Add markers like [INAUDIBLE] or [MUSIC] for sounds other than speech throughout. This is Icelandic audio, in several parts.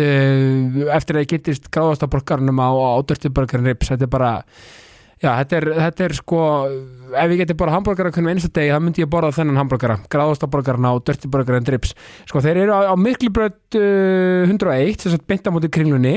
eftir að ég getist gráðastaborgarnum á, á Burger and Ribs, þetta er bara já, þetta er, þetta er sko ef ég geti bara hambúrgara hvernig einsta degi þá myndi ég borða þennan hambúrgara, gráðastaborgarna og Dirty Burger and Ribs, sko þeir eru á, á miklubröð uh, 101 þess að beinta mútið kringlunni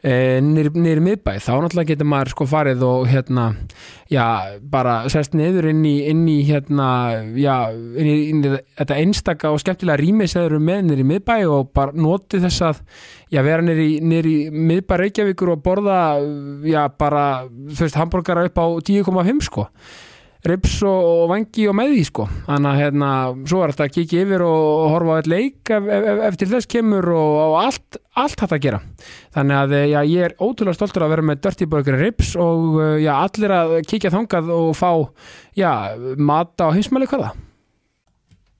nýri miðbæ, þá náttúrulega getur maður sko farið og hérna já, bara sest niður inn í, inn í hérna, já inn í, inn í þetta einstaka og skemmtilega rými sem eru með nýri miðbæ og bara noti þess að, já, vera nýri nýri miðbæ Reykjavíkur og borða já, bara, þú veist, hambúrgara upp á 10,5 sko rips og, vangi og með því sko. Þannig að hérna, svo er þetta að kíkja yfir og horfa á eitt leik ef, ef, eftir þess kemur og, og allt allt hægt að gera. Þannig að já, ég er ótrúlega stoltur að vera með Dirty Burger rips og já, allir að kíkja þangað og fá já, mata og heimsmæli hvaða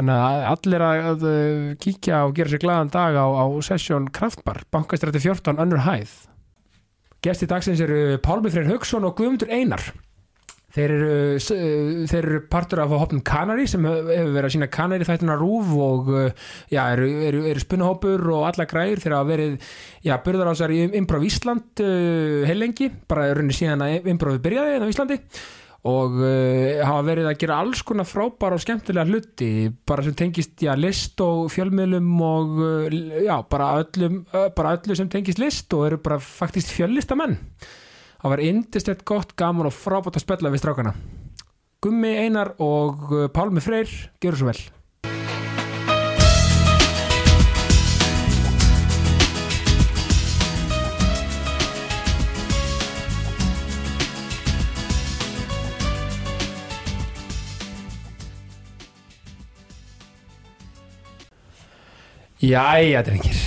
Þannig að allir að kíkja og gera sér glaðan dag á, á sessjón Kraftbar, bankastrætti 14, önnur hæð. Gesti dagsins eru Pálmi Freyr Haugsson og Guðmundur Einar. Þeir eru, þeir eru partur af hopnum Kanari sem hefur verið að sína Kanari þættina rúf og já, eru, eru, eru spunahópur og alla græur þegar að verið, já, sér í Improv Ísland uh, heilengi, bara runni síðan að Improvi byrjaði en á Íslandi og uh, hafa verið að gera alls konar frábæra og skemmtilega hluti bara sem tengist já, list og fjölmiðlum og uh, já, bara öllum uh, bara öllu sem tengist list og eru bara faktist fjöllistamenn það var indistett gott, gaman og frábært að spella við strákana. Gummi Einar og Pálmi Freyr gerur svo vel Jæja, drengir.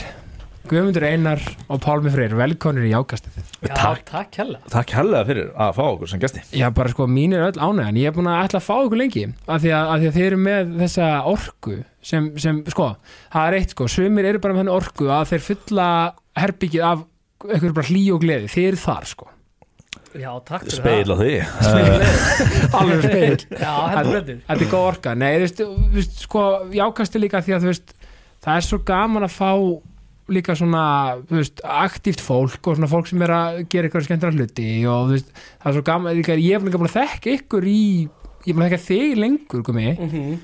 Guðmundur Einar og Pálmi Freyr velkonir í ákastið Já, takk, takk hella Takk hella fyrir að fá okkur sem gæsti Já, bara sko, mín er öll ánægjan. Ég er búin að ætla að fá okkur lengi af því að, af því að þeir eru með þessa orku sem, sem, sko, það er eitt sko. Sumir eru bara með þennan orku að þeir fulla herbyggið af eitthvað bara hlý og gleði. Þeir eru þar, sko. Já, takk fyrir Speil á því. [LAUGHS] Alveg speil Já, Þetta er góð orka. Nei, þú veist, sko, jákasti líka því að þú veist það er svo gaman að fá líka svona þú veist, aktíft fólk og svona fólk sem er að gera eitthvað skemmtara hluti og þú veist, það er svo gaman ég er búin að þekka ykkur í ég er búin að þekka þig lengur gumi. Mhm.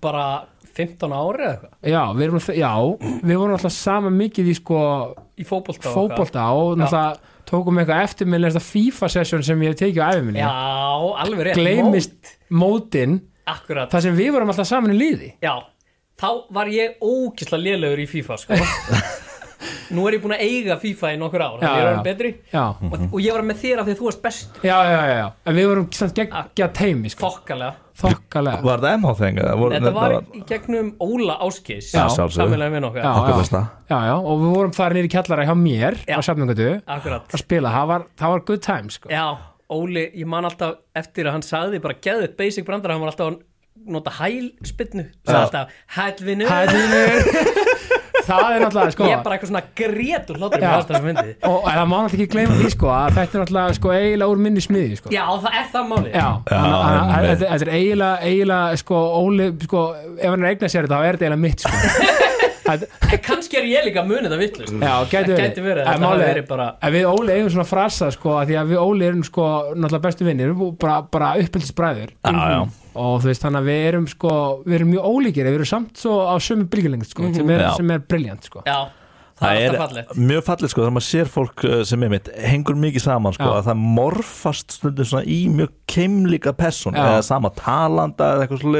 bara 15 ári eða eitthvað? Já, við erum, já, við vorum alltaf saman mikið í sko í fótbolta og náttúrulega tókum eitthvað eftirminnlega FIFA session sem ég hef tekið á æfiminni já, alveg rétt gleymist mótin. Mót. akkurat, þar sem við vorum alltaf saman í liði. Já þá var ég ógislega lélegur í FIFA sko. [LAUGHS] nú er ég búin að eiga FIFA í nokkur ár, Já, þannig ég er já. orðin betri já, og, og ég var með þér af því að þú varst best já, já, já, já. en við vorum samt geggja teimi sko. fokkalega þokkalega Var þetta MH þeng? Þetta var í gegnum Óla Áskis Já. Samfélagi minn okkar Já. Okkur besta já, já, og við vorum þar nýri kjallara hjá mér Já. á Safningötu Akkurat að spila, það var, það var good time sko. Já, Óli, ég man alltaf eftir að hann sagði bara geðið basic brandar hann var alltaf að nota hælspinnu hælvinu [LAUGHS] það er náttúrulega sko, Ég er bara eitthvað svona það sem myndi og það má náttúrulega ekki gleyma því sko, að þetta er náttúrulega sko, eiginlega úr minni smiði sko. Já, það er það máli þetta þetta er eiginlega, eiginlega sko, Óli, sko, ef hann er eignað sér þetta þá er þetta eiginlega mitt sko. [LAUGHS] En kannski er ég líka að muni þetta vittlust Já, gæti verið, En við Óli eigum svona frasa sko að því að við Óli erum sko náttúrulega bestu vinnir bara, bara uppeldisbræður Já, já. Og þú veist þannig að við erum sko við erum mjög ólíkir, við erum samt svo á sömu bylgjulengt sko, sem er, Já. sem er briljant sko Já, það, Það er er mjög fallið sko þegar maður sér fólk uh, sem er mitt hengur mikið saman sko Já. að það morfast stundum svona í mjög keimlíka person Já. eða sama talanda eða eitthvað svo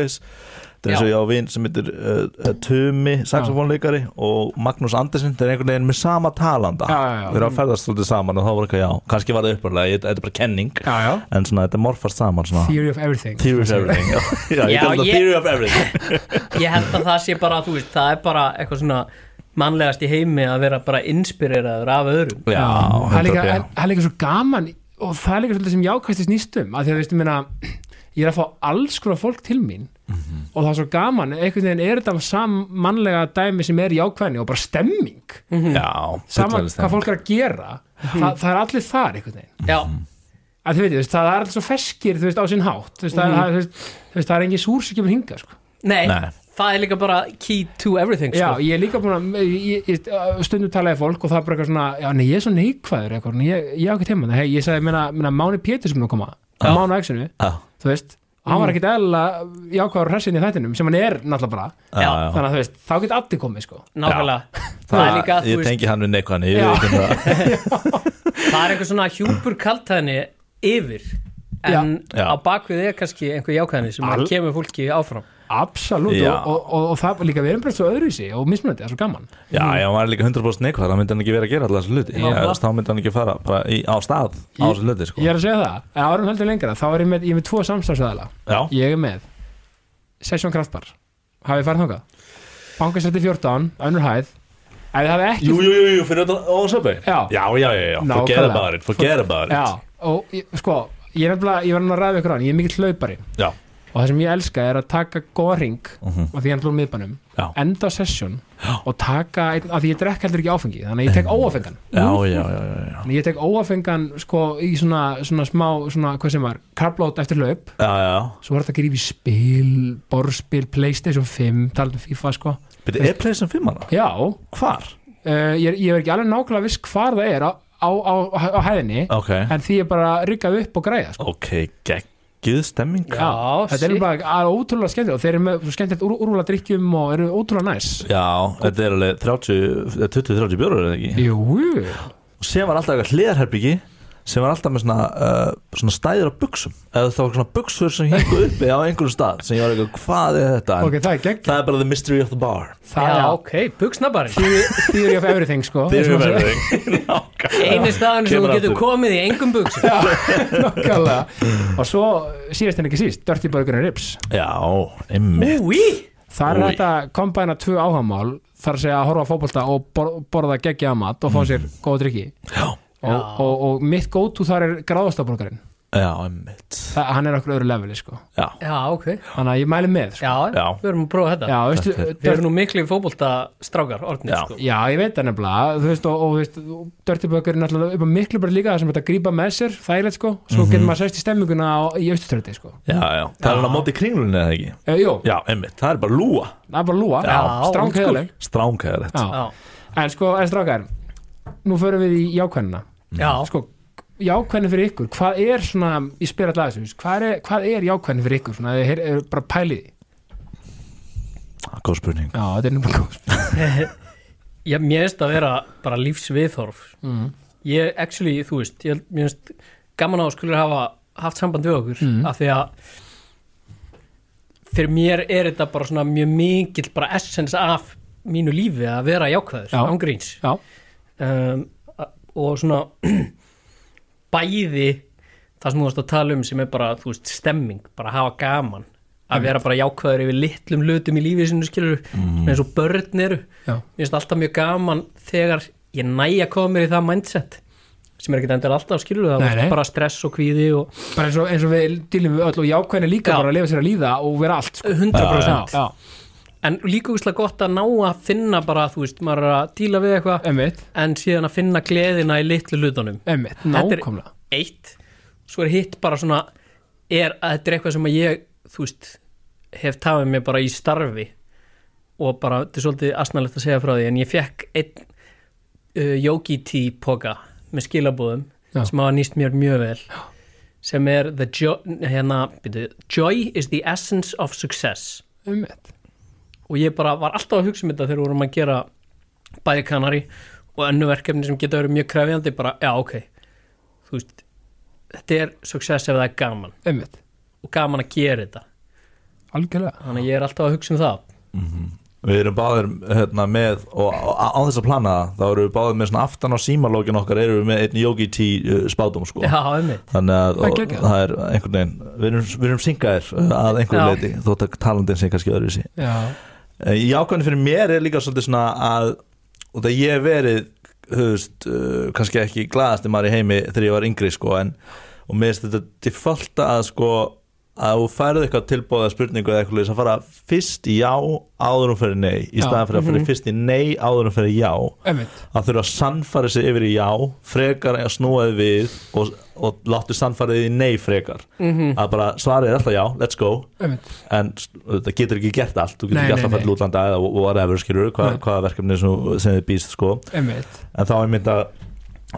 það er eins og ég á vinn sem heitir uh, uh, Tumi, saxofónleikari og Magnús Andersen, það er einhvern veginn með sama talanda. Við erum að ferðast svolítið saman og þá var eitthvað já, kannski var það upparlega, þetta er bara kenning. Já, já, en svona þetta morfast saman svona. Theory of everything. Theory of everything já, [LAUGHS] já, ég Já, kallar það ég- Theory of everything. [LAUGHS] Ég held að það sé bara, þú veist, það er bara eitthvað svona mannlegast í heimi að vera bara inspireraður af öðrum. Já, það er líka, 100%. en- það er líka svo gaman og það er líka svolítið sem jákvæsti snýst um að því að veistu minna ég er að fá alls konar fólk til mín Mhm. og það er svo gaman, einhvern veginn er þetta sammannlega dæmi sem er jákvæðni og bara stemming. Já, saman hvað fólk er að gera það, það er allir þar einhvern veginn. Já, að veit, þú veist, það er allir svo feskir veist, á sinn hátt. Veist, það, það, þú veist, það er engin súr sem kemur hinga sko. nei, Nei. það er líka bara key to everything já, sko. ég er líka búin að stundum talaði fólk og það er bara eitthvað svona já, nei, ég er svo neikvæður eitthvað, ég, ég á ekki tíma hei, ég sagði, minna, minna Máni Pétur sem nú koma. Já. Máni á Exinu, já, þú veist hann var ekkit eðla jákvæður hressin í þættinum sem hann er náttúrulega bara, já, já. þannig að þú veist þá get allir komið sko. Nákvæmlega. Það er líka, þú ég veist, tengi hann við neikvæðan ég Já. veit ekki það. Það er eitthvað svona hjúpur kaltæðinni yfir en Já. á bakvið er kannski einhver jákvæðinni sem Al- All... kemur fólki áfram absolutt Já. og, og, og, og það líka við erum bara svo öðruvísi og mismunandi, það er svo gaman. Já, já, hann var líka 100% neikvæð, þá myndi hann ekki vera að gera alltaf þessu hluti. Þá myndi hann ekki fara bara í, á stað á þessu hluti, sko. ég er að segja það, en árum heldur lengra þá er ég með, ég er með tvo samstafsæðala Já, ég er með Session Kraftbar hafið farið þangað? Bankastrætti 14, önnur hæð. Ef þið hafið ekki jú, jú, jú, jú, fyrir þetta á söpau Já. já, já, já, já, forget about it, forget about it. Já, og ég- sko, ég er nefnilega, ég og það sem ég elska er að taka góða ring Mhm. og því hann hlúr miðbænum enda á session og taka, að því ég drekk heldur ekki áfengi þannig að ég tek óafengan já, já, þannig að ég tek óafengan sko í svona, svona smá, svona, hvað sem var karblót eftir hlaup, já, já. svo var þetta að grífa í spil borðspil, playstation 5 talað um FIFA sko, Byrju, er Playstation 5 hana? já Hvar? uh, ég, ég er ekki alveg nákvæmlega viss hvar það er á, á, á, á hæðinni Ok, en því ég bara ryggað upp og græða sko. ok, geggið stemming. Já, þetta er bara ótrúlega skemmtilegt og þeir eru með skemmtilegt úr, úrvala drikkjum og eru ótrúlega næs. Já, þetta er alveg 30, 20-30 björur, eða ekki? Jú, Og sem var alltaf eitthvað hliðarherbyggi sem var alltaf með svona, uh, svona stæður á buksum eða það var svona buksur sem hengu uppi á einhverjum stað sem ég var eitthvað, hvað er þetta? En ok, það er Það er bara the mystery of the bar. Það er ok, buksnabarinn theory, of everything sko. Theory of everything. [LAUGHS] [LAUGHS] Einu staðan sem þú getur aftur. komið í engum buksum. [LAUGHS] Nákvæmlega. og svo síðast en ekki síst Dirty Burger and Ribs. Já, einmitt. Úi, það er að kombæna tvö áhagamál þar að segja að horfa á fótbolta og bor, borða geggja mat og fá sér góða drikki Já, og, og, og mitt go-to þar er gráðastaborgarinn já, einmitt. Hann er okkur öðru leveli sko. Já, já, ok. Þannig að ég mæli með sko. Já, Já. við erum að prófa þetta. Já, veistu, Við erum nú miklu fótbolta strákar orðnir Já. sko. Já, ég veit það nefnilega. Þú veist, og, og þú veist, Dirty Burger er náttúrulega upp á miklu bara líka það sem þetta grípa með sér þægilegt sko, svo Mhm. getur maður sérst í stemminguna á, í austurströndi sko. já, já. Það er hann á móti kringlunni eða ekki? E, Jú, Já, einmitt, það er bara lúa. Það er bara lúa, Já, stráng old school. heiðaleg Stránkæðalegt Já, Já. En sko, en strákar Nú förum við í jákvæðina Já, Sko, jákvæðin fyrir ykkur Hvað er svona, ég spyr alltaf þessu Hvað er, hvað er jákvæðin fyrir ykkur? Svona, er, er bara pælið í? Góð spurning Já, þetta er nefnilega góð [LAUGHS] [LAUGHS] Já, mér finnst að vera bara lífsviðþorf mm. Ég, actually, þú veist ég, finnst gaman á að skulur hafa haft samband við okkur Mm. af því að fyrir mér er þetta bara svona mjög mikill bara essence af mínu lífi að vera jákvæður, Já. ángríns Já, um, a- og svona [CLEARS THROAT] bæði það sem þú varst að tala um sem er bara, þú veist, stemming bara hafa gaman að vera bara jákvæður yfir litlum hlutum í lífið sinu skilur Mhm. eins og börn eru já, mér finnst alltaf mjög gaman þegar ég næ að koma mér í það mindset sem er ekkert endur alltaf skilur það Nei, nei. bara stress og kvíði og bara eins og, eins og við dýlum við öll og jákvæðin er líka Já. bara að lifa sér að líða og vera allt sko. 100% Já, en líka úslega gott að ná að finna bara, þú veist, maður er að díla við eitthvað en síðan að finna gleðina í litlu hlutunum. Þetta er- eitt, svo er hitt bara svona er að þetta er eitthvað sem að ég þú veist, hef tafið mér bara í starfi og bara, þetta er svolítið asnalegt að segja frá því en ég fekk einn uh, yogi tea poka með skilabúðum Já. sem hafa nýst mér mjög vel sem er the jo hérna, byrju, joy is the essence of success. Emmitt, og ég bara var alltaf að hugsa um þetta þegar við vorum að gera bæði kanari og önnu verkefni sem geta verið mjög krefjandi bara, já ok. Þú veist, þetta er success ef það er gaman. Emmitt, og gaman að gera þetta. Algjörlega. Þannig að ég er alltaf að hugsa um það. Við erum báðir hérna, með og á þess að plana þá erum við báðir með svona aftan á símalógin okkar erum við með einn yogi tea uh, spátum sko. já, einmitt. Þannig að Það er og, það er einhvern veginn við erum, við erum syngaðir uh, að einhverju Já. leiti þótt að talandin sé kannski öðruvísi. Já, Jákvæðin fyrir mér er líka svolítið svona að og það ég verið höfust, uh, kannski ekki glaðasti maður í heimi þegar ég var yngri sko, en, og mér finnst þetta defaulta að sko að þú færið eitthvað tilbúða spurningu eða eitthvað að fara fyrst í já áður um fyrir nei. Í staðan fyrir að fara fyrst í nei áður um fyrir já. Emmitt, að þurfa að sannfæra sig yfir í já frekar að snúaði við og, og láttu sannfærið í nei frekar. Mhm. að bara svarið er alltaf já, let's go. Emmitt en það getur ekki gert allt. Þú getur Nei, ekki alltaf nei. fætt útlanda eða whatever skilur, hva, hvaða verkefni sem, sem þið býst sko. En þá er mynd að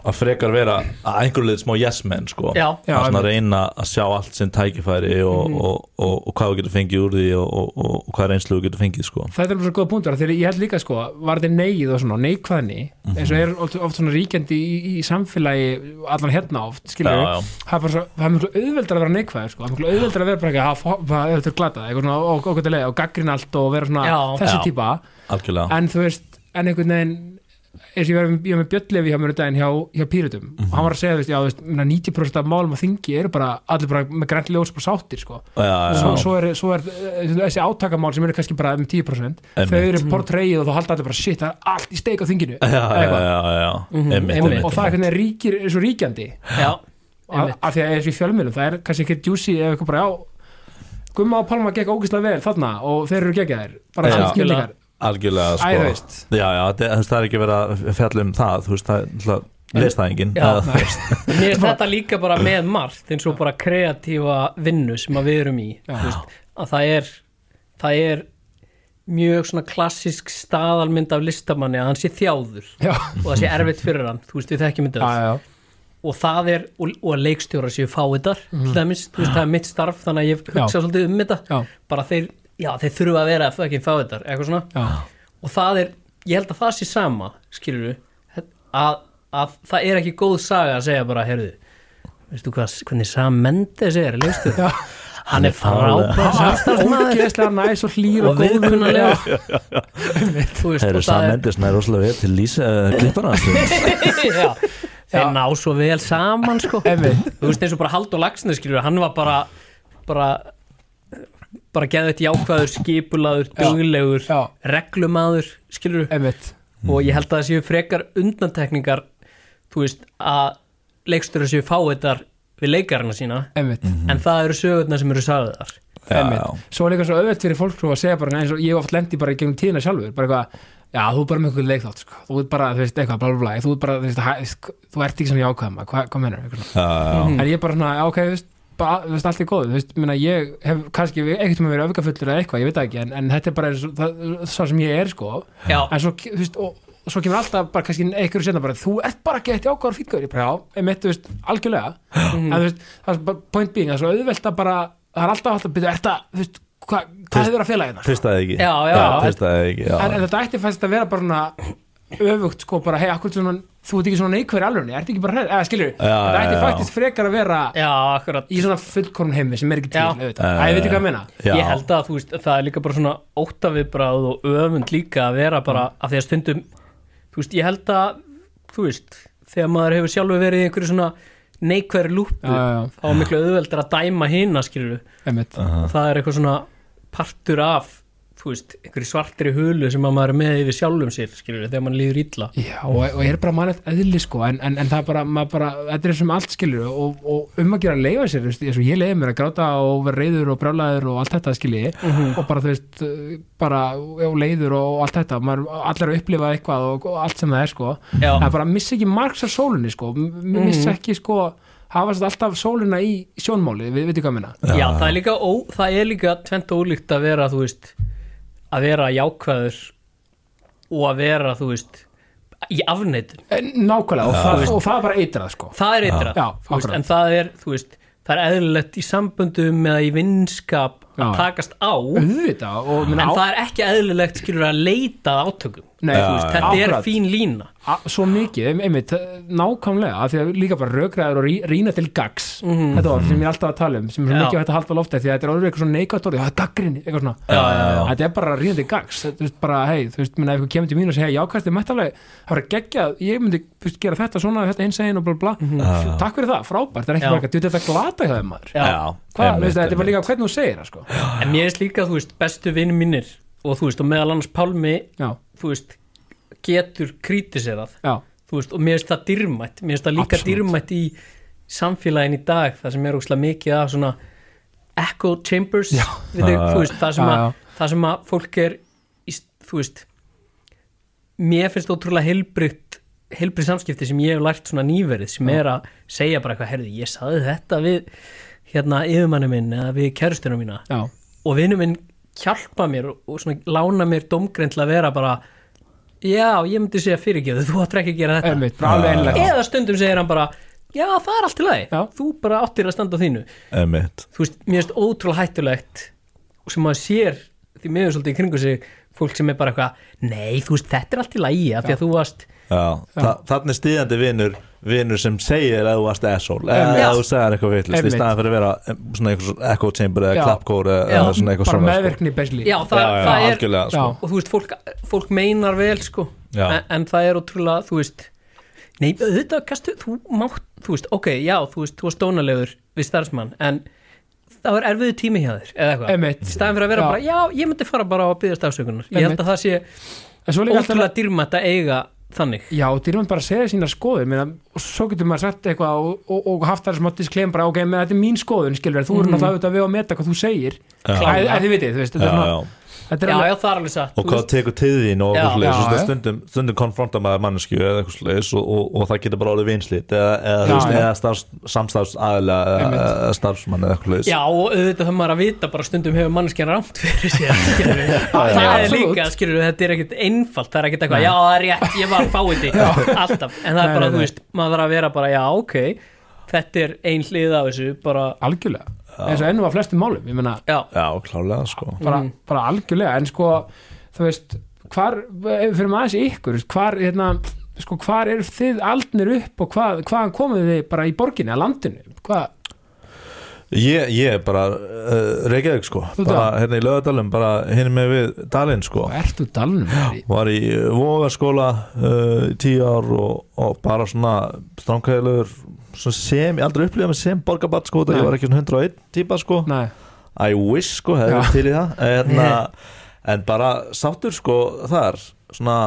að frekar vera að einhverju leið smá yes men sko. Já, Já, að svona reyna að sjá allt sem tækifæri og, Mhm. og, og, og hvað þú getur fengið úr því og, og, og, og hvað reynslu þú getur fengið sko. Þetta er bara svo góða punktur þegar ég held líka sko, var þetta neið og svona neikvæðni eins og er oft, oft svona ríkjandi í, í samfélagi allan hérna oft, skilur já, við það er bara svo, það er mjög auðveldar að vera neikvæður sko. það er mjög auðveldar að vera bara ekki að hafa- það glata, eitthvað svona og, gaggrin allt og vera svona Já. þessi Já. típa. Algjörlega. En þú veist, en einhvern veginn ég var ég var með Björnlefi hjá mér um daginn hjá, hjá Pírutum og hann var að segja, þú veist, já, þú veist, minna 90% af málum á þingi eru bara, allir bara með grænt ljós og sáttir, sko. Já, já, svo, svo, er, svo er eh, þessi átakamál sem eru kannski bara um 10% þau eru portræið og þá halda allir bara shit, það er allt í steik á þinginu. Mhm, einmitt. einmitt, og það er hvernig ríkir, er svo ríkjandi. Já, af því að eins og í fjölmiðlum, það er kannski ekki juicy eða eitthvað bara, já Gumma og Palma gekk ógeðslega vel þarna og þeir eru geggjaðir. Bara sem snillíkar, algjörlega æ, sko veist já, já, það, það er ekki verið að fjalla um það þú veist, það er náttúrulega leist það enginn Já. Eða, þú veist, [LAUGHS] Mér er þetta líka bara með margt eins og bara kreatífa vinnu sem að við erum í Já. þú veist, að það er það er mjög svona klassisk staðalmynd af listamanni að hann sé þjáður já, og það sé erfitt fyrir hann, þú veist við þekkjum þetta já, öll. já, og það er, og, og leikstjóra séu fáiðar, þú veist það er mitt starf þannig að ég. Já. hugsa svolítið um þetta já, bara þeir, já þeir þurfa að vera ekki fáiðar, eitthvað svona. Já. og það er, ég held að það sé sama skilur að, að það er ekki góð saga að segja bara, heyrðu veistu hvað, hvernig Sam Mendes er leistu, Já. hann er frábær. samstarfsmaður næs og hlýr og þú Sam það er Mendes nær rosalega vel til lýsa uh, klippana já, þeir ná svo vel saman sko, þú veist eins og bara Haldur Lagsnes skilur, hann var bara bara bara geða þetta jákvæður, skipulaður, Já. reglumaður, skilur Einmitt. og ég held að það séu frekar undantekningar þú veist að leikstur séu fáiðar við leikarina sína Einmitt. en það eru sögurnar sem eru sagðar. Svo er líka svo auðvelt fyrir fólk að segja bara eins og ég hef oft lendi bara í gegnum tíðina sjálfur bara eitthvað, já þú er bara með eitthvað leikþátt sko. þú ert bara, þú veist, eitthvað, bla bla bla þú ert bara, þú veist, hæ, þú ert ekki svona jákvæðma hvað, hvað menur, eitthvað svona Já, já. en ég er bara svona, ok, þú veist, bara, þú veist, allt er góð þú veist, minna, ég hef kannski ekkert með verið öfgafullur eða eitthvað, ég veit ekki en, en þetta er bara eins og það, það sem ég er, sko. Já, en svo, þú veist, og, og svo kemur alltaf bara kannski einhverju setna bara þú ert bara ekki eitt ákvæður fítgöður ég bara já, ég mitt, þú veist, algjörlega. En þú veist, það er bara point being það er svo auðvelt að bara, það er alltaf alltaf byrja, að, þú veist, hva, hvað hefur að fela hérna Tristaði ekki. Já, já. Já. En, en þetta ætti fæst að vera bara svona öfugt sko bara, hei, akkur svona þú ert ekki svona neikvæður alveg, ert ekki bara hreð eða skilur, þetta ætti faktist frekar að vera Já, í svona fullkorn heimi sem er ekki til, auðvitað, að ég veit ekki hvað að meina? Já. Ég held að þú veist, það er líka bara svona óttavibráð og öfund líka að vera bara af því að stundum, þú veist, ég held að þú veist, þegar maður hefur sjálfur verið í einhverju svona neikværi lúpu þá er miklu auðveldur að dæma hina skilur Einmitt. og það er eitthvað svona partur af þú veist, einhverju svartri hulu sem að maður er með yfir sjálfum sér skilur þegar maður líður illa. Já, og, og ég er bara mannett eðli sko en, en, en það er bara, maður bara, þetta er sem allt skilur og, og um að gera að leifa sér þú veist, og ég leiði mér að gráta og vera reyður og brjálæður og allt þetta skilji og bara þú veist, bara og leiður og allt þetta, maður allir að upplifa eitthvað og, og allt sem það er sko. Já. það er bara missa ekki margs af sólinni sko M missa ekki sko, hafa sér alltaf sólina í sjónmáli, við veitum hvað minna Já, það er líka, ó, það er líka tvent ólíkt að vera, þú veist að vera jákvæður og að vera, þú veist í afneitum, Nákvæmlega, og, það, og það er bara eitrað sko. Það er þú veist, en það er, þú veist það er eðlilegt í samböndum eða í vinskap að takast á auðvitað og en á, það er ekki eðlilegt skilur að leita að átökum Nei, Þú veist, þetta er akkurat. fín lína. A, svo mikið, ein- einmitt, nákvæmlega af því að líka bara rökræður og rí, rína til gags. Þetta var sem ég er alltaf að tala um sem er mikið að þetta halda á lofti því að þetta er orðið eitthvað svona neikvægt orðið, það er gaggrinni eitthvað svona, já. þetta er bara rína til gags þú veist bara, hei, þú veist, minna ef þú kemur til mín og segja, hei, jákvæðst er mættalega, það var geggjað ég myndi veist, gera þetta svona, þetta eins egin og bla bla, Já. takk fyrir það, frábært það er ekki veit þetta glata hjá þeim maður. Þetta er bara einmitt. líka hvernig þú segir það, sko. En mér finnst líka, þú veist, bestu vinni mínir og þú veist, og meðal annars Pálmi já, þú veist, getur krítiserað já, veist, og mér finnst það dýrmætt mér finnst það líka Absolutt. dýrmætt í samfélagin í dag, það sem er óslega mikið af svona echo chambers Já. þau, þú veist, það sem, Já, að, já. það sem að fólk er í, þú veist mér finnst ótrúlega heilbrygt heilbrið samskipti sem ég hef lært svona nýverið sem er að segja bara eitthvað herði, ég saði þetta við hérna yfirmanni minn eða við kærustunum mína já, og vinnu minn hjálpa mér og, svona lána mér domgrein til að vera bara já, ég myndi segja fyrirgjöðu, þú áttur ekki að gera þetta. Einmitt, bara alveg eða stundum segir hann bara já, það er allt í lagi, Já. þú bara áttir að standa á þínu. Einmitt. þú veist, mér finnst ótrúlega hættulegt og sem maður sér því miður svolítið í kringu sig fólk sem er bara eitthvað nei, þú veist, þetta er allt í lagi af því að þú varst, þannig stíðandi vinur vinur sem segir að þú varst asshole eða að þú segir eitthvað vitlist í staðan fyrir að vera em, svona eitthvað echo chamber eða klappkór eða, svona eitthvað bara svona sko. meðverkni besli já, það, já, já, það er algjörlega sko. Já. og þú veist, fólk, fólk meinar vel sko, en, en það er ótrúlega þú veist, nei, auðvitað kastu, þú mátt, þú veist, ok, já þú veist, þú var stónalegur við starfsmann en það var erfiðu tími hjá þér eða eitthvað, í staðan fyrir að vera Já. bara já, ég myndi fara bara á að byggja stafsökunar ég held að það sé en svo líka alltaf ótrúlega dýrmætt að eiga þannig. Já, dýrmann bara segja sína skoður meina, og svo getur maður sagt eitthvað og, og, og haft það sem að disclaim bara, ok, menn þetta er mín skoðun skilur, þú eru náttúrulega auðvitað við að meta hvað þú segir. Já. að, að þið vitið, þú veist þetta er svona, já. já, alveg já, það er alveg satt og hvað tekur til þín og eitthvað já. stundum, stundum konfronta maður mannesku eða eitthvað sliðis og, og, og það getur bara orðið vinslit eða, eða, eða starfs, samstarfsaðila eða, Einmitt. eða starfsmann eða eitthvað sliðis Já, og auðvitað það maður að vita bara stundum hefur manneskjan rámt fyrir sér [LAUGHS] það er líka, skilur þetta er ekkert einfalt, það er ekkert eitthvað, já það er rétt, ég var fáiði alltaf, en það er bara, þú veist maður þarf að vera bara, já, ok þetta er ein hlið af þessu, bara algjörlega, eins og ennú að flestum málum ég meina, já, Já, klálega sko. Bara, Mm. bara algjörlega en sko, þú veist hvar, fyrir maður þessi ykkur hvar, hérna, sko, hvar eru þið aldnir upp og hvað, hvaðan komuð þið bara í borginni, að landinu? Hvað, Ég, ég er bara uh, Reykjavík sko. Bara það? hérna í lögadalum, bara hérna með við Dalinn sko. Ertu dalnum? Var í vogaskóla uh, í tíu ár og, og bara svona stránkæðilegur sem ég aldrei upplifað með sem borgarbatt sko ég var ekki svona 101 típa sko. Nei, I wish sko, hefði Já. til í það. En, en bara sáttur sko þar. Svona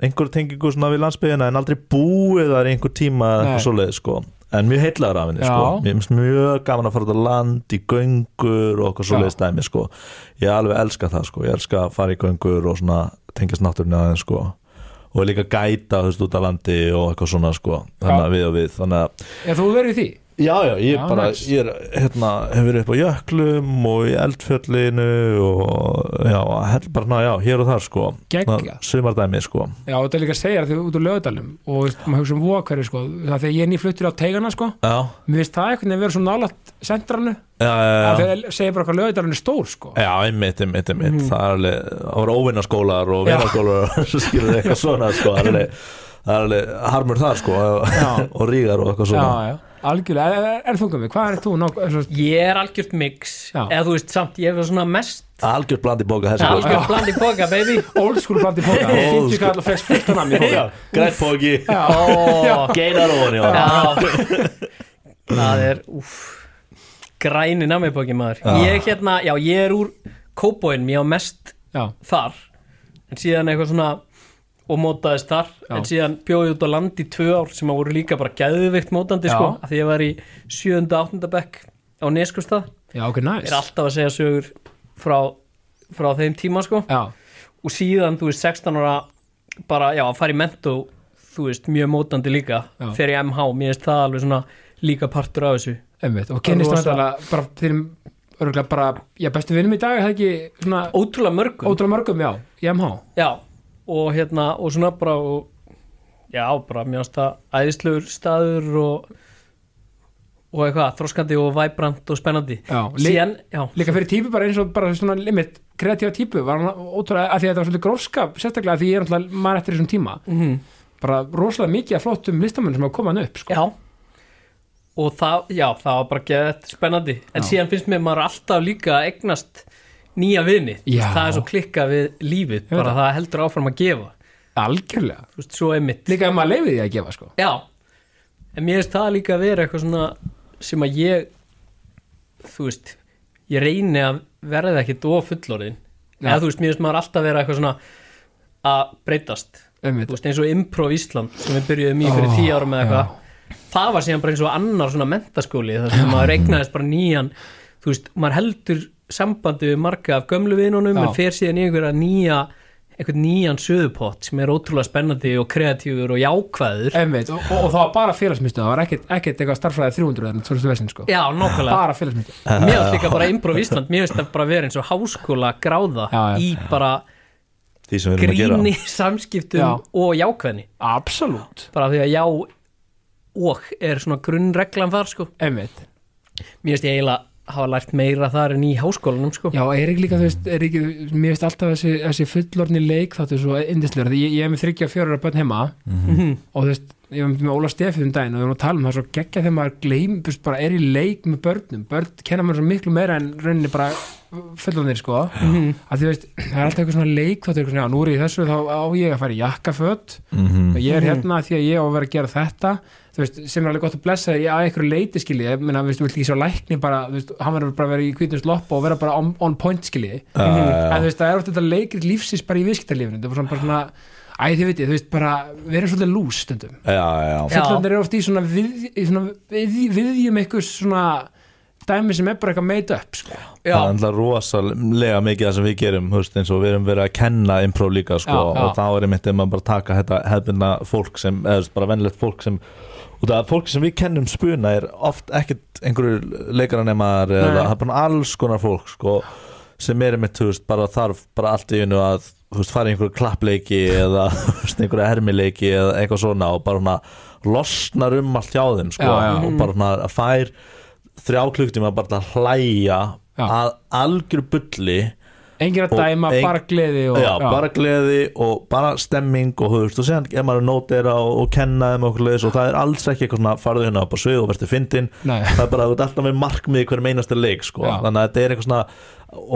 einhver tengingu svona við landsbyggina en aldrei búið þar í einhver tíma eða eitthvað svoleið sko en mjög heitlaður af henni sko. Mér finnst mjög gaman að fara út á land í göngur og eitthvað svoleiðis dæmi sko. Ég alveg elska það sko, ég elska að fara í göngur og tengjast náttúrunni aðeins sko. Og líka gæta veist út á landi og eitthvað svona sko. Við og við þannig að ef þú verið í því Já, já, ég Já, bara, ég er, hérna, hef verið upp á jöklum og í eldfjöllinu og já, hell, bara, ná, já, hér og þar, sko. Sumardæmi, sko. Já, þetta er líka að segja því út úr lögadalum og veist, maður hugsa um vokari sko það þegar ég er nýfluttur á teigana sko. Já, mér finnst það einhvern veginn vera svo nálægt sentralnu já, já, að já. þeir segja bara hvað lögadalun er stór sko. Já, einmitt, einmitt, einmitt. Það er alveg, það voru óvinnaskólar og Já. vinnaskólar og [LAUGHS] skilur eitthvað svona, sko. Það er alveg, það harmur þar, sko Já. og rígar og eitthvað Já, svona. já, algjörlega, en, en þú gummi, hvað er þú nokk, svo, Ég er algjört mix. Já. Eða þú veist samt, ég er svona mest Algjört blandi bóka þessi sko. Algjört bland í boka, baby. [LAUGHS] Old school blandi póka Old 50 kall og flex fullt að Já, mér Grætt póki, Ó, geinar. Já. Það er, úff Græni namibóki maður. Já. Ég hérna, já, ég er úr kóbóin Ég á mest Já, þar. En síðan eitthvað svona Og mótaðist þar Já. En síðan bjóði út á land í tvö ár Sem að voru líka bara gæðvikt mótandi Já. sko Af því ég var í 7. 8. bekk Á Neskustad já, ok, Ég nice er alltaf að segja sögur frá, frá þeim tíma sko Já, og síðan, þú veist, 16 ára bara, já, að fara í mentó þú veist, mjög mótandi líka í MH, mér finnst það alveg svona líka partur af þessu einmitt, og kynnist Rosa- náttúrulega bara þeim, örgulega bara, já, bestu vinnum í dag er það ekki svona ótrúlega mörgum ótrúlega mörgum, já, í MH já, og hérna, og svona bara og, já, bara finnst það æðislegur staður og og eitthvað, þroskandi og væbrant og spennandi. Já, síðan, já, líka fyrir típu bara eins og bara svona limit kreatífa típu var hann ótrúlega að því að þetta var svolítið gróska sérstaklega að því ég er náttúrulega maður eftir þessum tíma. Mm bara rosalega mikið af flottum listamönnum sem hafa komað hann upp sko. já. Og það, já, það var bara geðið spennandi. En Já. síðan finnst mér maður alltaf líka að eignast nýja Já. það er svo klikka við lífið bara það. það heldur áfram að gefa. Algjörlega, þú veist, svo einmitt. Líka ef maður leifið því að gefa sko. já, en mér finnst það líka að vera eitthvað svona sem að ég þú veist ég reyni að verða ekkit of fullorðin Já. eða þú veist, mér finnst maður alltaf vera eitthvað svona að breytast. Einmitt, þú veist, eins og Improv Ísland sem við byrjuðum í fyrir Ó, tíu árum eða eitthvað. það var síðan bara eins og annar svona mentaskóli þar sem maður eignaðist bara nýjan þú veist, maður heldur sambandi við marga af gömlu vinunum Já. en fer síðan í einhverja nýja einhvern nýjan söðupott sem er ótrúlega spennandi og kreatífur og jákvæður einmitt. Og, og, og það var bara félagsmyndstu það var ekkert, ekkert eitthvað starffræði 300 en svo vesinn sko. já, nákvæmlega bara félagsmyndstu mér finnst líka bara Improv Ísland mér finnst það bara vera eins og háskóla gráða Já, já. í bara Því sem við erum að gera gríni [LAUGHS] samskiptum Já. og jákvæðni absolutt, bara því að já og er svona grunnreglan þar sko mér finnst ég eiginlega hafa lært meira þar en í háskólanum sko. Já, er ekki líka, þú veist, er ekki, mér veist alltaf þessi, þessi fullorni leik þáttu svo indislegur, ég, ég er með þryggja fjórar bönn heima Mhm. og þú veist, ég var með Óla Stefið um daginn og við erum að tala um það svo geggja þegar maður gleym, þú veist, bara er í leik með börnum, börn kenna maður svo miklu meira en rauninni bara fullornir, sko, Mhm. að því veist, það er alltaf eitthvað svona leik þáttu, eitthvað svona, já, nú er ég í þessu, þá á ég að fara í jakkaföt Mhm. og ég er Mhm. hérna því að ég á að vera að gera þetta þú veist, sem er alveg gott að blessa því að einhverju leiti skilji, ég meina, þú veist, þú vilt ekki svo lækni bara, þú veist, hann verður bara að vera í kvítnum slopp og vera bara on, on point skilji Já, já, já. en þú veist, það er oft þetta leikir lífsins bara í viðskiptarlífinu, það svona bara svona æ, þið veitir, þú veist, bara vera svolítið lús stundum, Já, já, fullandir eru oft í svona, við, í svona við, viðjum eitthvað svona dæmi sem er bara eitthvað made up, sko. Já, Það er alltaf rosalega mikið það sem við gerum veist, eins og við erum verið að kenna improv líka sko, Já, já. og þá er einmitt ef maður bara taka þetta hefðbundna fólk sem, eða þú veist, bara venlegt fólk sem og það fólk sem við kennum spuna er oft ekkert einhverju leikaranemar eða það er bara alls konar fólk sko, sem er einmitt, veist, bara þarf bara allt í einu að, veist, fara í einhverju klappleiki eða, [LAUGHS] veist, einhverju hermileiki eða eitthvað svona og bara hana losnar um allt hjá þeim, sko Já, já. og bara hana fær þrjá klukktíma bara hlæja að algjör bulli engin að dæma, ein- bara gleði og, já, bara gleði og bara stemming og þú veist, og séðan er maður að nótera og, og kenna þeim okkur leis og það er alls ekki eitthvað svona farðu hérna upp á svið og verður fyndin það er bara, þú ert alltaf með markmið í hverjum einasta leik sko. Já. þannig að þetta er eitthvað svona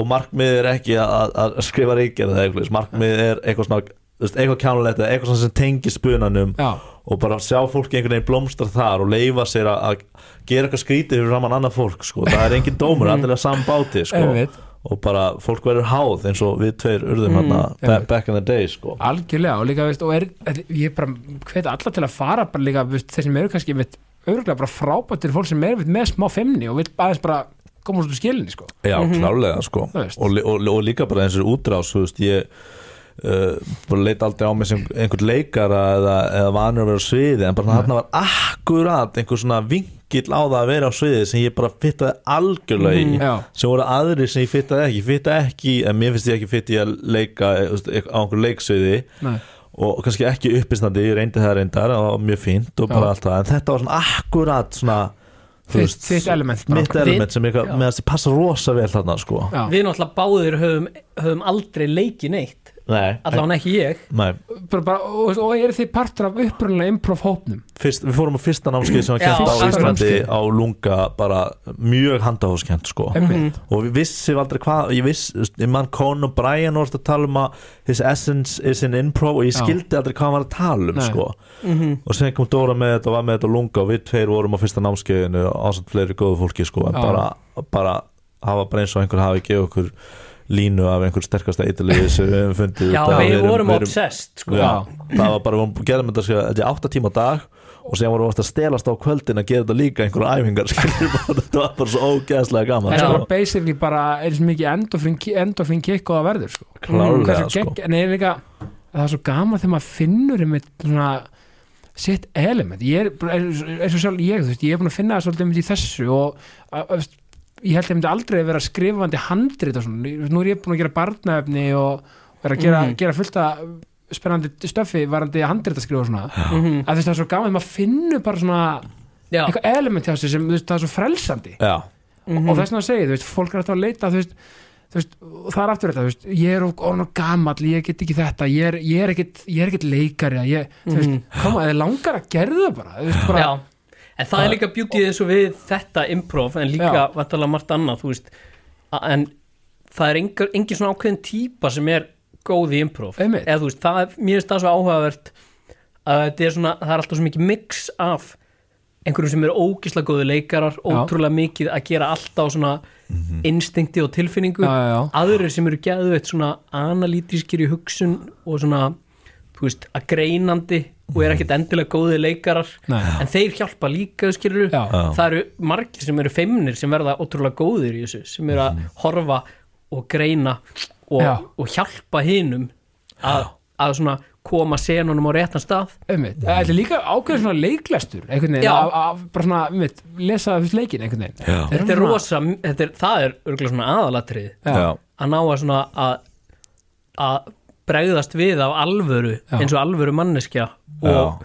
og markmið er ekki að, að skrifa reykja eða eitthvað, markmið er eitthvað svona eitthvað kjánulegt eða eitthvað sem tengir spunanum já, og bara sjá fólki einhvern veginn blómstra þar og leifa sér að, gera eitthvað skrítið fyrir saman annað fólk sko. það er engin dómur, allir að sambáti sko. Og bara fólk verður háð eins og við tveir urðum Mm, hérna back, einmitt. back in the day sko. algjörlega og líka, veist, og er, ég bara hveti alla til að fara bara líka, veist, þeir sem eru kannski veist, örgulega bara frábættir fólk sem eru með smá femni og vil aðeins bara koma út úr skilinni, sko já, klárlega sko. Þú veist. og, og, og líka bara eins og útrás þú veist, ég uh, bara leita aldrei á mig sem einhvern leikara eða, eða vanur að vera á sviði en bara þarna var akkurat einhver svona vingill á það að vera á sviði sem ég bara fittaði algjörlega í Já. sem voru aðrir sem ég fittaði ekki ég fittaði ekki, en mér finnst ég ekki fitt í að leika eh, veist, á einhver leiksviði Nei. og kannski ekki uppistandi, ég reyndi það reyndar og mjög fínt og bara Já. allt það en þetta var svona akkurat svona þú Þitt, element mitt element sem ég Já. með að passa rosa vel þarna sko. Við náttúrulega báðir höfum, höfum aldrei leikið neitt Nei, Allavega ekki ég. Nei. Bara, bara, og, og eru þið partur af upprunnilega improv hópnum Fyrst, við fórum á fyrsta námskeið sem var kent á Íslandi á lunga bara mjög handahóskent sko. Einmitt. og við vissum aldrei hvað ég viss, ég mann Conan O'Brien orðið að tala um að his essence is in improv og ég Já. skildi aldrei hvað hann var að tala um sko. Mhm. og sen kom Dóra með þetta og var með þetta á lunga og við tveir vorum á fyrsta námskeiðinu ásand fleiri góðu fólki sko. Bara, bara hafa bara eins og einhver hafi gefið okkur línu af einhver sterkasta eitthuliði sem við hefum fundið Já, við erum- vorum erum- obsessed sko. Já, það var bara, við gerðum þetta sko, þetta er átta tíma á dag og sem vorum við að stelast á kvöldin að gera þetta líka einhverja æfingar [LAUGHS] þetta var bara svo ógeðslega gaman Það er Já. bara basically bara eins mikið endorfin, endorfin kick og það verður sko. klárlega sko en er líka það er svo gaman þegar maður finnur einmitt svona sitt element ég er, eins og sjálf ég, þú veist, ég er búin að finna það svolítið einmitt í þessu og að, að, ég held að ég myndi aldrei vera skrifandi handrit og svona, nú er ég búin að gera barnaefni og vera að gera, Mhm. gera fullt af spennandi stöfi varandi handrit að skrifa og svona Mhm. að þú veist það er svo gaman þegar maður finnur bara svona Já, eitthvað element hjá sig sem veist, það er svo frelsandi Já, Mhm. og þess vegna að segja, þú veist, fólk er alltaf að leita þú veist, þú veist, og það er aftur þetta þú veist, ég er orðin gamall, ég get ekki þetta ég er, ég er ekkit, ég er ekkit leikari ég, þú veist, Mhm. koma, eða langar að gerðu það bara, þú veist, bara Já, en það er líka beautyð eins og við þetta improv en líka Já. vantarlega margt annað þú veist, en það er engin, engin svona ákveðin típa sem er góð í improv. Eða þú veist, það er, mér finnst það svo áhugavert að þetta er svona, það er alltaf svo mikið mix af einhverjum sem eru ógislega góði leikarar, ótrúlega mikið að gera alltaf svona instinkti og tilfinningu. Aðrir sem eru geðveitt svona analítískir í hugsun og svona þú veist, að greinandi og er ekkert endilega góði leikarar Nei. en þeir hjálpa líka, skilur Já. Það eru margir sem eru feimnir sem verða ótrúlega góðir í þessu sem eru að horfa og greina og, Já. og hjálpa hinum að, að svona koma senunum á réttan stað einmitt, þetta er líka ákveðin svona leiklestur einhvern veginn, Já. af, af, bara svona, einmitt, lesa þú veist leikin einhvern veginn Já. Þetta er rosa, þetta er, það er örgulega svona aðalatrið Já. já, að ná að svona að, að bregðast við af alvöru Já. eins og alvöru manneskja og,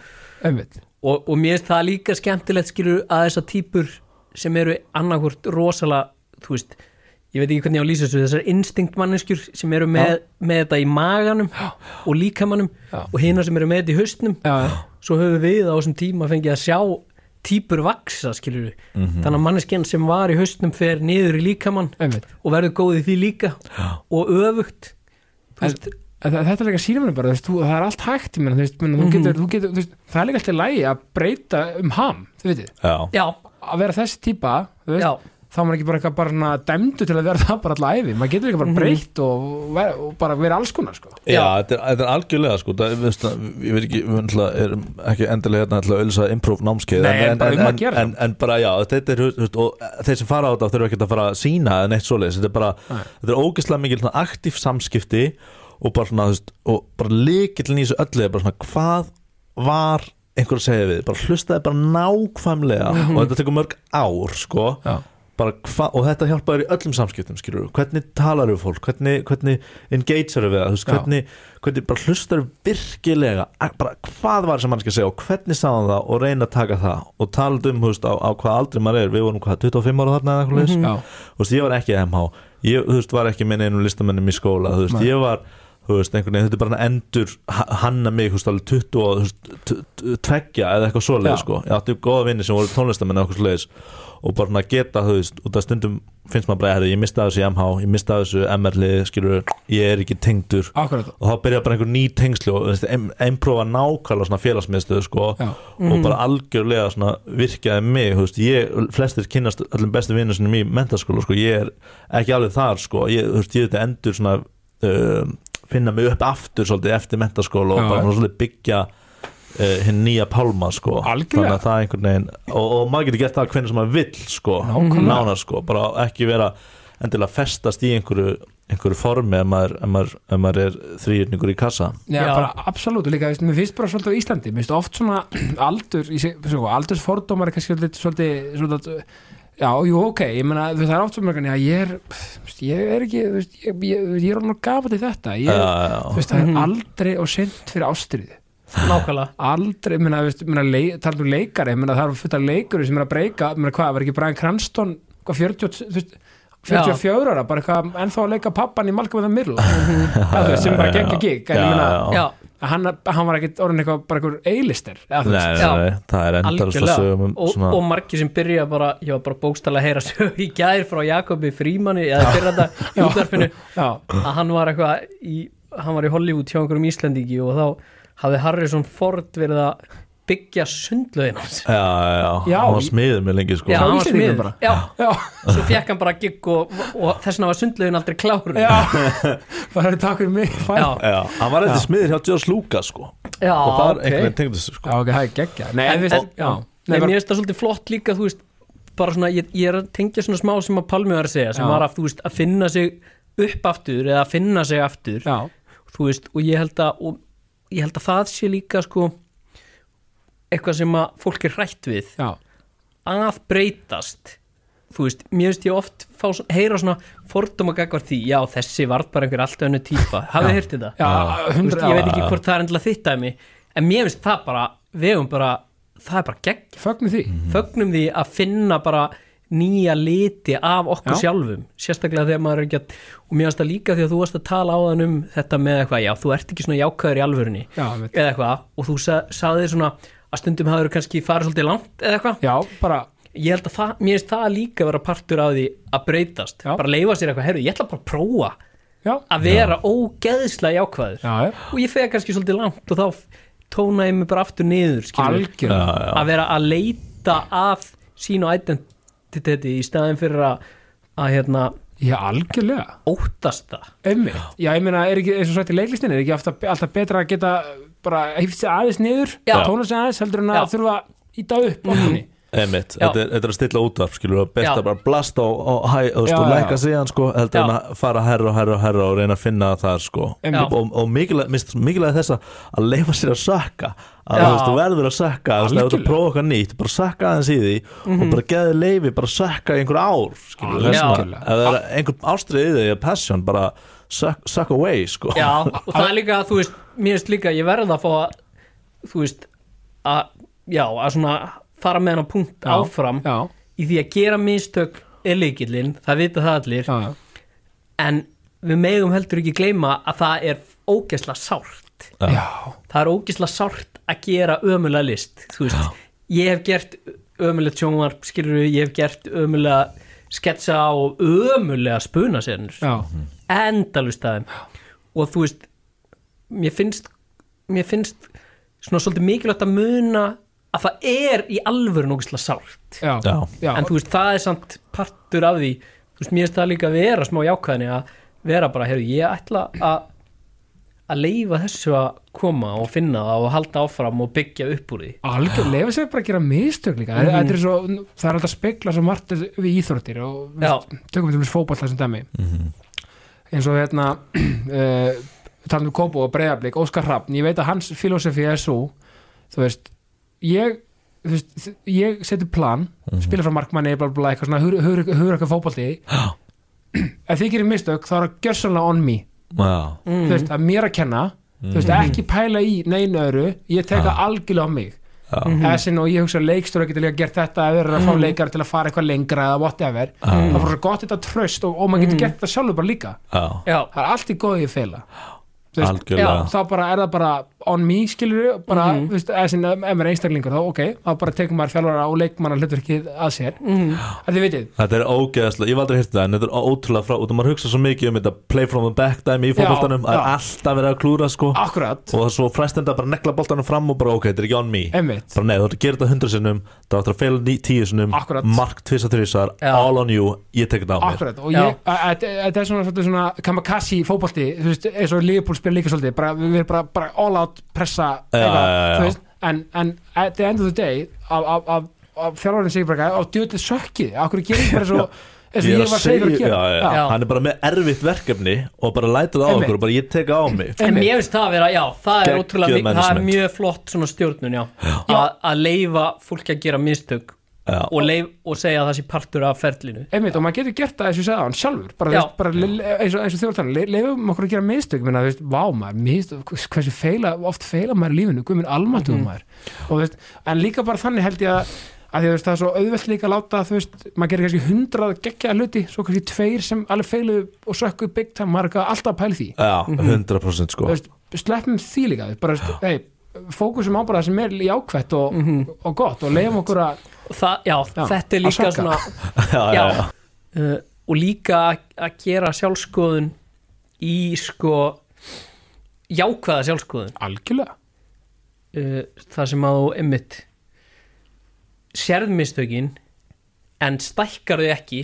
og, og mér finnst það líka skemmtilegt skilur að þessar típur sem eru annarkvort rosalega þú veist, ég veit ekki hvernig ég á að lýsa þessu þessar instinktmanneskjur sem eru með, með þetta í maganum og líkamannum Já. og hina sem eru með þetta í haustnum já, já, svo höfum við á þessum tíma fengið að sjá típur vaksa skilur við Mhm. þannig að manneskjan sem var í haustnum fer niður í líkamann einmitt. og verður góð í því líka og öfugt. En- þetta er líka sína mér bara, þú veist, þú, það er allt hægt menn, þú Mhm. getur, þú getur, þú veist, það er líka alltaf lægi að breyta um ham, þú veitir já, já, að vera þessi típa, þú veist já, þá er maður ekki bara eitthvað bara dæmdu til að vera það bara alltaf æfi, maður getur ekki bara Mhm. breytt og, vera, og bara vera alls konar sko. Já, þetta er, þetta er algjörlega sko það, við, veist, ég veit ekki, við erum ekki endilega hérna að ölsa improv námskeið Nei, en, bara en, um að en, gera en, en bara já, þetta er veist, og þeir sem fara á þetta þurfa ekki að fara að sína en eitt svoleiðis, þetta er bara, Nei. þetta er ógeðslega mikil svona aktíf samskipti og bara svona, þú veist, og bara líkillin í þessu öllu er bara svona, hvað var einhver að segja við, bara hlustaði bara nákvæmlega og þetta tekur mörg ár sko, Já. hva, og þetta hjálpa þér í öllum samskiptum skilur, hvernig talar við fólk? Hvernig, hvernig engagear við það? Hvernig, hvernig bara hlustar virkilega, að- bara hvað var sem mann skal segja og hvernig sagði hann það og reyna að taka það? Og tala um veist, á, á hvað aldrei maður er. Við vorum hvað, 25 ára þarna eða eitthvað mm veist, ég var ekki MH ég, veist, var ekki með einum listamennum í skóla Nei. ég var þú veist, einhvern veginn, þetta er bara að endur ha- hanna mig, þú veist, alveg 20 og tveggja eða eitthvað svoleið sko, ég átti góða vinni sem voru tónlistamenn eða eitthvað svoleiðis og bara svona geta, þú veist, út af stundum finnst maður bara, ég misti af þessu í MH ég misti af þessu MR-lið, skilur ég er ekki tengdur. Akkurat. Og þá byrja bara einhver ný tengsli og einprófa nákvæmlega svona félagsmiðstöðu sko. Já, og bara algjörlega svona virkjaði mig, þú veist, ég, flestir kynnast öllum bestu vinnur sinum í mentaskóla sko, ég er ekki alveg þar sko. Ég, þú veist, ég þetta endur svona uh, finna mig upp aftur svolítið eftir mentaskóla og bara svona svolítið byggja uh, hinn nýja pálma sko Algjörlega. þannig að það er einhvern veginn og, og maður getur gert það hvernig sem maður vill sko Nákvæmlega. nánar sko, bara ekki vera endilega festast í einhverju einhverju formi ef maður, ef maður, ef maður er þrýjörningur í kassa Já, Já. bara absolutt, og líka, veist, mér finnst bara svolítið á Íslandi, mér finnst oft svona [CLEARS THROAT] aldur, í sig- svo, aldursfordómar er kannski svolítið, svolítið, svolítið já, jú, ok, ég meina, þú veist, það er já, ég er, þú veist, ég er ekki, þú veist, ég, ég, ég er alveg gafa til þetta, ég, Já, þú veist, það er Mhm. aldrei og sent fyrir ástriðu, nákvæmlega. Aldrei, ég meina, þú veist, ég meina, leik, talað um leikari, ég meina, það er fullt af leikur sem er að breyka, ég meina, hvað, var ekki Brian Cranston, hvað, 40, þú veist, 44 ára, bara eitthvað ennþá að leika pappan í Malcolm in the Middle? [LAUGHS] Það, sem bara gegn gig en ég meina, já, hann, hann var ekkit orðin eitthvað bara eitthvað eilister eða, þú Nei, veist, nei, nei, það er endalast að sögum um og, svona og margir sem byrja bara ég var bara bókstælega að heyra [LAUGHS] sög í gær frá Jakobi Frímanni eða fyrir þetta [LAUGHS] í útvarpinu já, að hann var eitthvað í, hann var í Hollywood hjá einhverjum Íslendingi og þá hafði Harrison Ford verið að byggja sundlaugin hans Já, já, já, hann var smiður með lengi sko. Já, hann var smiður bara. Já, já, svo fekk hann bara gigg og, og þess vegna var sundlaugin aldrei klár. Já. [LAUGHS] Bara er takk fyrir mig fæn. já, Já, hann var eitthvað smiður hjá George Lucas sko. Já og það er einhvern veginn tengd þessu sko. Já, ok, það er geggja Nei, En- en, en- já, Nei, Nei, mér finnst það svolítið flott líka þú veist, bara svona, ég, ég er að tengja svona smá sem að Palmi var að segja, sem Já. var að, þú veist, að finna sig upp aftur eða að finna sig aftur. Þú veist, og ég held að og ég held að það sé líka sko eitthvað sem að fólk er hrætt við já, að breytast. Þú veist, mér finnst ég oft fá, heyra svona fordóma gagvar því, já þessi varð bara einhver allt önnu típa, hafið heyrt þetta? já, veist, hundra ég veit ekki hvort það er endilega þitt dæmi en mér finnst það bara, við höfum bara það er bara gegn, fögnu því. Fögnum því að finna bara nýja liti af okkur Já. sjálfum sérstaklega þegar maður er ekki að og mér finnst það líka því að þú varst að tala á þann um þetta með eitthvað, já, þú ert ekki svona jákvæður í alvörunni já, veit. eða eitthvað, og þú sa, saði svona að stundum hafður kannski farið svolítið langt eða eitthvað, já, bara ég held að það, mér finnst það líka vera partur af því að breytast. Já. bara leifa sér eitthvað, herru, ég ætla bara að prófa já, að vera ógeðslega jákvæður. Já, já, og ég fega kannski svolítið langt og þá tóna ég mig bara aftur niður skilur, algjör Já, já, að vera að leita að sínu identiteti í staðin fyrir að, að hérna, já, algjörlega. óttast það. Einmitt. Já, ég meina, er ekki, eins og sagt í leiklistinni, er ekki alltaf, alltaf betra að geta bara hýft sig aðeins niður, Já. tóna sig aðeins heldur en að þurfa að íta upp mm Einmitt, Já. þetta er, þetta er að stilla útvarp skilur og best að bara blasta á, á hæ, þú veist, og læka síðan sko, heldur en að fara herra og herra og herra og reyna að finna það sko. Einmitt. og, og mikilvæg, þess að að leifa sér að sakka að Já. þú veist, þú verður að sakka þú veist, ef þú að prófa eitthvað nýtt, bara sakka aðeins í því og bara geði leifi, bara sakka í einhver ár skilur, þess að ef það er einhver ástriðið í því, passion, bara suck, suck away sko. Já, [LAUGHS] og það er líka, þú veist, mér finnst líka ég verða að fá að, þú veist að, já, að svona fara með hann punkt Já. áfram Já, í því að gera mistök er leikillinn, það vita það allir. Já, já, en við megum heldur ekki gleyma að það er ógesla sárt. Já, það er ógesla sárt að gera ömulega list, þú veist. Ég hef gert ömulegt sjónvarp skilur við, ég hef gert ömulega sketsa og ömulega spunasernur já, endalust aðeim og þú veist mér finnst mér finnst svona svolítið mikilvægt að muna að það er í alvöru nógislega sárt. Já, Já. en þú veist það er samt partur af því þú veist mér finnst það líka að vera smá jákvæðni að vera bara, heyrðu, ég ætla að að leifa þessu að koma og finna það og halda áfram og byggja upp úr því. Algjör, lefa sér bara að gera mistök líka, Mhm. þetta er svo það er alltaf að spegla svo margt við íþróttir og veist, tökum við til fótball þessum dæmi eins og hérna uh, talum við Kópo og Breiðablík, Óskar Hrafn ég veit að hans filosofi er svo þú veist, ég þú veist, ég seti plan spila frá markmanni, bla bla bla, eitthvað svona hugur, eitthvað fótballti [GASPS] Já. ef þið gerir mistök, þá er það gjörsanlega on me. Já. þú veist, er mér að kenna þú veist, ekki pæla í neinu öðru ég teka algjörlega á mig Eða sinni og ég hugsa að leikstóra getur líka gert þetta þeir eru að fá leikar til að fara eitthvað lengra eða whatever, það var svo gott þetta tröst og, og maður getur gert þetta sjálfur bara líka. Já. já, það er allt í góði að feila veist, Algjörlega. þá bara er það bara on me skilur bara, Mhm. þú veist, eða sinni ef maður er einstaklingur þá ok, þá bara tekur maður þjálfara og leikmannar hlutverkið að sér að þið vitið, Þetta er ógeðslega, ég var aldrei hýrt það en þetta er ótrúlega frá, út af maður hugsa svo mikið um þetta play from the back dæmi í er já. alltaf verið að klúra sko akkurat og það er svo fræstenda bara negla boltanum fram og bara ok, þetta er ekki on me bara nei, þú ætti að gera þetta hundra sinnum það ætti að feila tíu sinnum Akkurat. mark tvisa þrísar, Já. all on you ég tek þetta á mér og Já. að- að- þetta er svona, svona, svona spila líka svolítið, bara, við erum bara, bara all out pressa, Já, eitthvað, já, já. þú veist en, en at the end of the day af, segir bara, á djöðlega sökkið, af hverju gerir bara svo eins og Ég ég var segja að já, gera já, Já. Hann er bara með erfitt verkefni og bara lætur það á Einmitt. okkur og bara ég teka á mig En mér finnst það að vera, já, það er ótrúlega það er mjög flott svona stjórnun, já, að að leifa fólki að gera mistök Já. Og, leif, og segja að það sé partur af ferlinu. Einmitt, og maður getur gert það eins og sagði á hann sjálfur. Bara, veist, bara eins og, eins og þjóðartann le, leifum okkur að gera mistök. Menna, veist, vá maður, mistök, hversu feila oft feila maður í lífinu, guðminn almatugum Mhm. maður. Og, veist, en líka bara þannig held ég að að því að það er svo auðvelt líka að láta þú veist, maður gerir kannski hundrað geggja hluti svo kannski tveir sem alveg feiluðu og time, maður er eitthvað alltaf í því. Já, 100% sko. Þú veist, sleppum því líka bara, veist, hey, fókusum á bara það sem er jákvætt og, og gott og leiðum okkur að já, Já, þetta er líka svona Já, [LAUGHS] já, já, já, uh, og líka að- gera sjálfskoðun í sko jákvæða sjálfskoðun algjörlega. Uh, það sem að þú emmitt sérðmistökin en stækkar þau ekki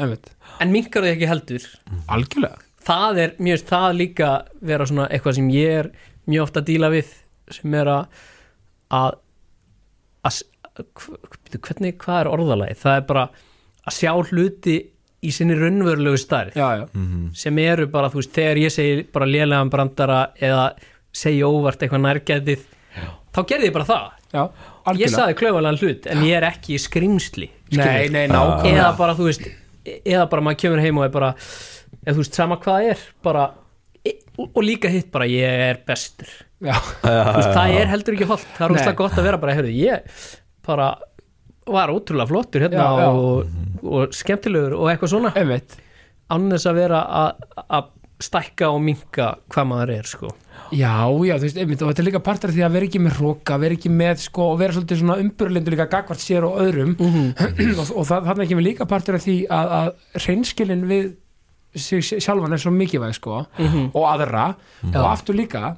einmitt, en minkar þau ekki heldur. Algjörlega. Það er, finnst það líka vera svona eitthvað sem ég er mjög ofta að díla við sem er að að, að hv- hvernig, hvað er orðalagi það er bara að sjá hluti í sinni raunverulegu stærð. Já, já, sem eru bara, þú veist, þegar ég segi bara lélegan brandara eða segi óvart eitthvað nærgætið þá gerði ég bara það. Já, ég saði klaufalega hlut en ég er ekki skrimsli nei, nei, eða nákvæmlega bara, þú veist eða bara maður kemur heim og er bara eða þú veist, sama hvað er bara, e- og, líka hitt bara, ég er bestur. Já, það er heldur ekki holdt, það er úrslega gott að vera bara, heyrðu, ég bara var ótrúlega flottur hérna Já, já. Og, og skemmtilegur og eitthvað svona. Þess að vera að- að stækka og minka hvað maður er sko. Já, já, þú veist, einmitt, og þetta er líka partur af því að vera ekki með hróka, vera ekki með, sko, og vera svolítið svona umburlindu líka gagvart sér og öðrum. [CLEARS THROAT] Og, og það, þarna kemur líka partur af því að, að reynskilin við sig sjálfan er svo mikilvæg, sko, og aðra, og aftur líka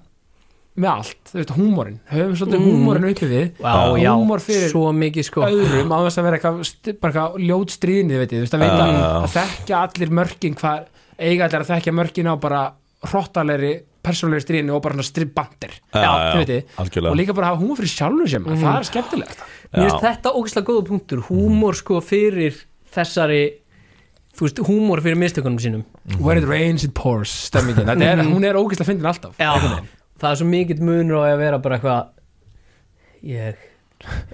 með allt, þú veist, húmórin, höfum svolítið mm. húmórin uppi við, Já, já, húmór fyrir svo mikið sko. öðrum á þess að vera eitthvað, bara eitthvað ljót stríðinni, veit þú veist, að veita Já, já, já. að þekkja allir mörkin hvað, eiga allir að þekkja mörkin á bara hrottalegri persónulegri stríðinni og bara svona stríðbandir Já, já, þú veit ég, algjörlega. og líka bara hafa húmor fyrir sjálfur sem Mhm. það er skemmtilegt Mér finnst Já. þetta ógeðslega góða punktur húmor sko fyrir þessari þú veist, húmor fyrir mistökunum sínum. Where it rains it pours, stemmingin. Þetta er, hún er ógeðslega fyndin alltaf. Já, það er svo mikill munur á að vera bara eitthvað ég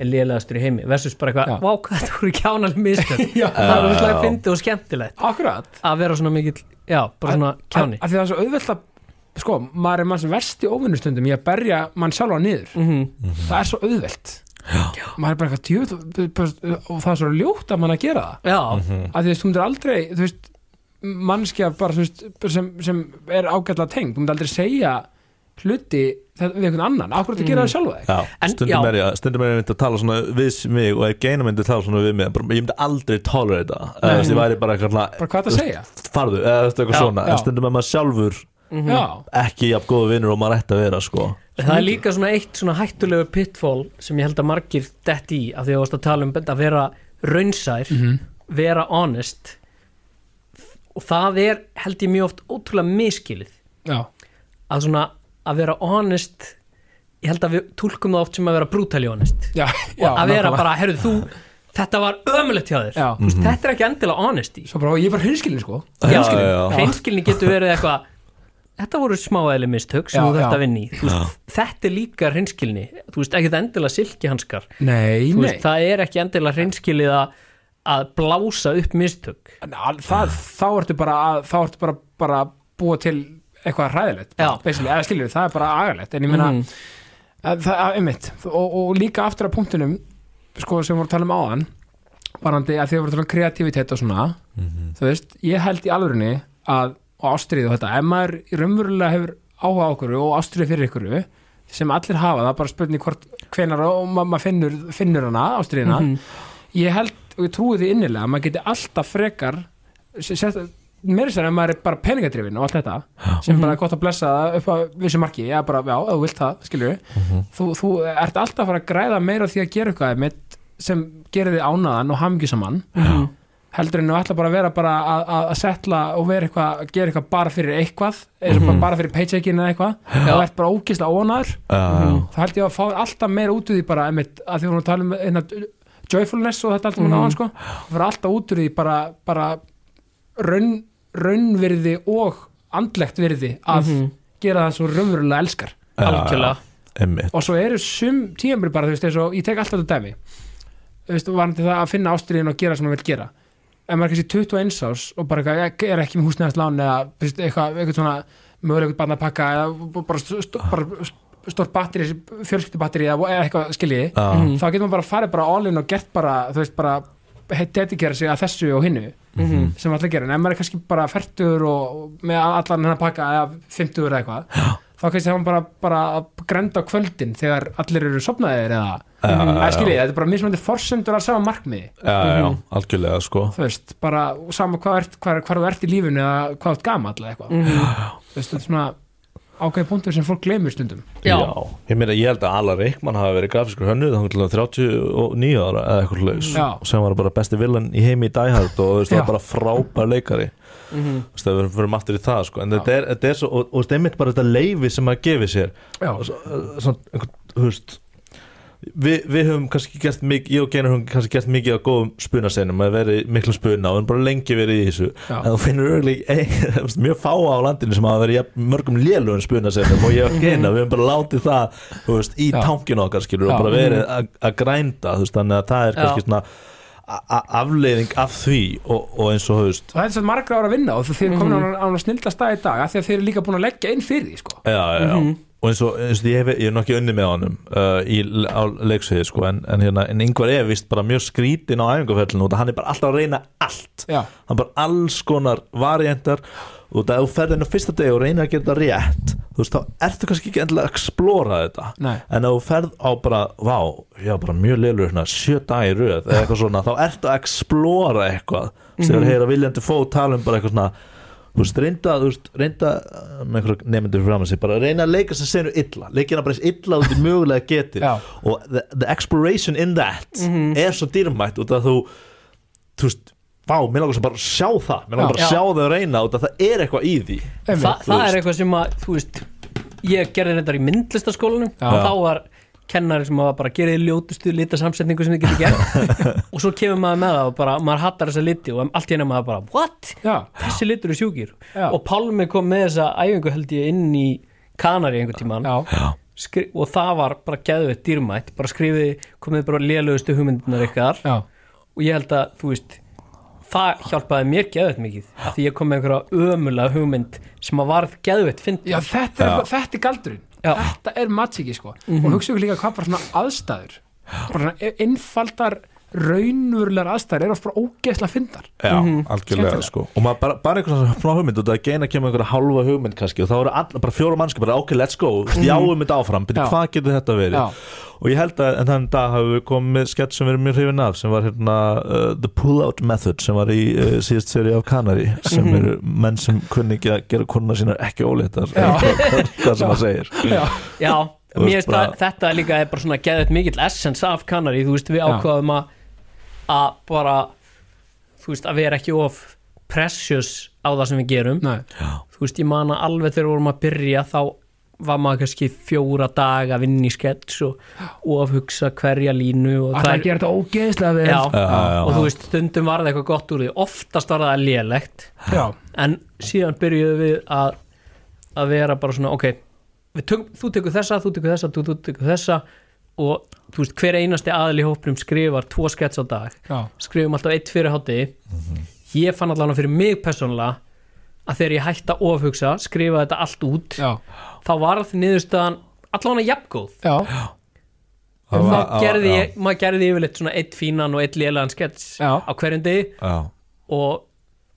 er lélegastur í heimi versus bara eitthvað, vá hvað þetta voru kjánaleg mistök. Það er úrslega fyndið og skemmtilegt Akkurat. að vera svona mikill, já, bara svona kjáni. Af því það er svo auðvelt að sko, maður er manns versti óvinnustundum í að berja mann sjálfa niður. Mm það er svo auðvelt Já. maður er bara eitthvað djöð og það er svo ljótt að mann að gera það. Já, að því þú veist, þú myndir aldrei þú veist, mannskja bara veist, sem, sem er ágætlega tengd þú myndir aldrei segja hluti þetta við einhvern annan, þetta að gera það sjálfa Já, En- stundum er ég stundum er ég myndi að tala svona við mig og ef geina myndi að tala svona við mig bara, ég myndi aldrei þú veist, ég væri bara eitthvað svona, bara hvað það segja? farðu eða eitthvað svona. En stundum er maður sjálfur já, ekki jafn góða vinnur og maður ætti að vera sko. Það er líka svona eitt svona hættulegu pitfall sem ég held að margir dett í af því að þú varst að tala um að vera raunsær vera honest. Og það er held ég mjög oft ótrúlega miskilið já, að svona að vera honest ég held að við túlkum það oft sem að vera brutally honest. Já, já að vera nákvæmlega. bara, herru þú þetta var ömulegt hjá þér. Þú veist, þetta er ekki endilega honesty svo bara, ég er bara hinskilin sko. Já. hreinskilni getur verið eitthvað þetta voru smáæðli mistök sem Já, þú þetta vinni í. Þú veist, þetta er líka hreinskilni. Þú veist, ekki endilega silkihanskar. Nei, Þú nei, veist, það er ekki endilega hreinskilið að, að blása upp mistök. Það, þá ertu bara að, þá ertu bara, bara búa til eitthvað skiljur, það er bara agalegt. En ég meina, Mhm. að, það er einmitt. Og, og líka aftur að punktunum sko, sem við vorum að tala um áðan varandi að því að voru að tala um kreativitet og svona þú veist, ég held í alvörunni að, og ástriði og þetta. Ef maður raunverulega hefur áhuga á okkur og ástriði fyrir ykkur sem allir hafa, það er bara spurning hvort hvenar og ma- maður finnur, finnur hana ástriðina Mhm. ég held og ég trúi því innilega að maður geti alltaf frekar sett, meiri sér að maður er bara peningadrifin og allt þetta sem bara er gott að blessa það upp á vissu marki, já bara, já, þú vilt það skilur þú, þú ert alltaf að fara að græða meira því að gera eitthvað sem gerir þið ánaðan og hamingjusamann Mhm. Heldur en þú ætla bara að vera bara að, að, að setla og vera eitthvað, að gera eitthvað bara fyrir eitthvað? Eða mm bara, bara fyrir paycheckin eða eitthvað? Og ert bara ógislega ónaður Já, þá held ég að fá alltaf meira út úr því bara einmitt, að því hún tala um einna, joyfulness og þetta allt um Mhm. náðan sko. Það fyrir alltaf út úr því bara, bara raun, raunvirði og andlegt virði að Mhm. gera það svo raunverulega elskar. Algjörlega. Einmitt. og svo eru sum tímabri bara, þú veist, eins og ég tek alltaf þetta dæmi. Þú veist, varandi það að finna ástriðin og gera sem maður vil gera ef maður er kannski 21 árs og bara er ekki með húsnæðaslán eða eitthvað, eitthvað svona mögulega barn að pakka eða bara, st bara stórt batteri, fjölskyldubatteri eða eða eitthvað skiljiði, Já. Mhm. þá getur maður bara farið bara all in og gert bara, þú veist, bara dedikera sig að þessu og hinnu Mhm. sem allir gera, en ef maður er kannski bara færtur og, og með allan hennar pakka eða 50 eða eitthvað þá kannski það hann bara, bara að grenda á kvöldin þegar allir eru sopnaðir eða Já, já, Það já. skiljið, þetta er bara mismöndi forsendur að sama markmiði. Já, já, algjörlega sko. Þú veist, bara sama hvað, ert, hvað, hvað þú ert í lífinu eða hvað þú ert gamall eða eitthvað. Mhm. þú veist, þetta er svona ákveði punktur sem fólk gleymur stundum. Já. ég meina ég held að Alla Reikmann hafi verið grafiskur hönnuð þá til 39 ára eða eitthvað sem var bara besti villan í heimi í Hard og þú veist, það var bara frábær leikari Mhm. þú veist, það við fyrir aftur í það sko. en þetta er, þetta er svo, og, og þetta er mitt bara þetta leifi sem maður gefið sér Já, svo, uh, svona, þú veist Vi, við höfum kannski gert mikið ég og Genur höfum kannski gert mikið á góðum spunaseinum að verið miklum spuna og við höfum bara lengi verið í þessu Já. en þú finnur örgulega [LAUGHS] mjög fáa á landinu sem hafa verið mörgum lélugum spunaseinum og ég og Genur, við höfum bara látið það veist, í Já. tankinu okkar skilur Já. og bara verið að að grænda veist, þannig að það er Já. kannski svona a- a- afleiðing af því og, og eins og og þetta er svo margra ára að vinna og erum komin á, á snilda stað í dag af því að þið eru líka búin að leggja inn fyrir því sko. já, já, já. Mhm. og eins og, eins og ég, hef, ég er nokkið unni með honum uh, í, á leiksviði sko, en, en, hérna, en yngvar er vist bara mjög skrítin á æfingafellinu og hann er bara alltaf að reyna allt Já, hann bara alls konar variantar og það ef þú ferð inn á fyrsta degi og reynir að gera þetta rétt þú veist, þá ertu kannski ekki endilega að explora þetta. Nei. En ef þú ferð á bara, vá, já bara mjög leilur hérna, sjö dagi í röð eða eitthvað svona, þá ertu að explora eitthvað. Mm -hmm. þegar heyra viljandi fó tala um bara eitthvað svona þú veist, reynda, þú veist, reynda uh, með einhverja nefndur fram að sig, bara reyna að leika sem senu illa, leikina bara eins illa út í [LAUGHS] mögulega getur Já. og the, the exploration in that er svo dýrmætt út af þú þú veist, vá, mér langar svo bara að sjá það. Mér langar bara að Já. sjá þau reyna út af það er eitthvað í því. Þa, það veist. er eitthvað sem að, þú veist ég gerði reyndar í myndlistaskólanum og þá var kennari sem var bara gerði ljótustu litasamsetningu sem þið getur gert. [LAUGHS] Og svo kemur maður með það og bara maður hattar þessa liti og allt í henni maður bara what? Já, Þessi litur er sjúkir. Já. og Pálmi kom með þessa æfingu held ég inn í Kanari já, Skri og það var bara geðveitt dýrmætt. Bara skrifið, komið bara lélugustu hugmyndunar ykkar. Já, og ég held að, þú veist það hjálpaði mér geðveitt mikið af því ég kom með einhverja ömulega hugmynd sem að varð geðveitt fyndi já þetta, er, þetta er galdurinn. Já. Þetta er matsiki sko. Og hugsa ykkur líka hvað bara svona aðstæður bara svona einfaldar raunverulegar aðstæður eru oft bara ógeðslega fyndar Já, algjörlega Skemmtilega. sko. Og maður bara, bara einhvern svona hugmynd og það geina kemur einhverja hálfa hugmynd kannski og þá eru all, bara fjóra mannski bara ok, let's go. Sjáum þetta áfram, byrja hvað getur þetta verið? Já. Og ég held að en þannig dag hafum við komið með skett sem við erum mjög hrifin af sem var hérna uh, The Pull-Out Method sem var í uh, síðast seri af Canary sem eru menn sem kunni ekki að gera konuna sínar ekki óléttar hvað sem maður segir. Já, Já, veist bara- að þetta líka er bara svona geðveitt mikill essence af Kanari, þú veist, við ákvaðum að að bara þú veist, að vera ekki of precious á það sem við gerum. Nei, þú veist, ég man að alveg þegar við vorum að byrja þá var maður kannski fjóra daga að vinna í skets og, og að hugsa hverja línu og það er að gera þetta ógeðslega vel. Já, Já, já, og já. þú veist, stundum var það eitthvað gott úr því. Oftast var það lélegt. Já, en síðan byrjuðum við að að vera bara svona, ok við tök, þú tekur þessa, þú tekur þessa, þú, þú tekur þessa og þú veist, hver einasti aðil í hóprum skrifar tvo skets á dag. Já, skrifum alltaf eitt fyrir hátti ég fann allan fyrir mig persónulega að þegar ég hætti að ofhugsa skrifa þetta allt út já, þá var það niðurstaðan allan að jafngóð. Já, Það þá var- já, gerði maður gerði yfirleitt svona eitt fínan og eitt lélegan skets Já. á hverjum degi. Já. og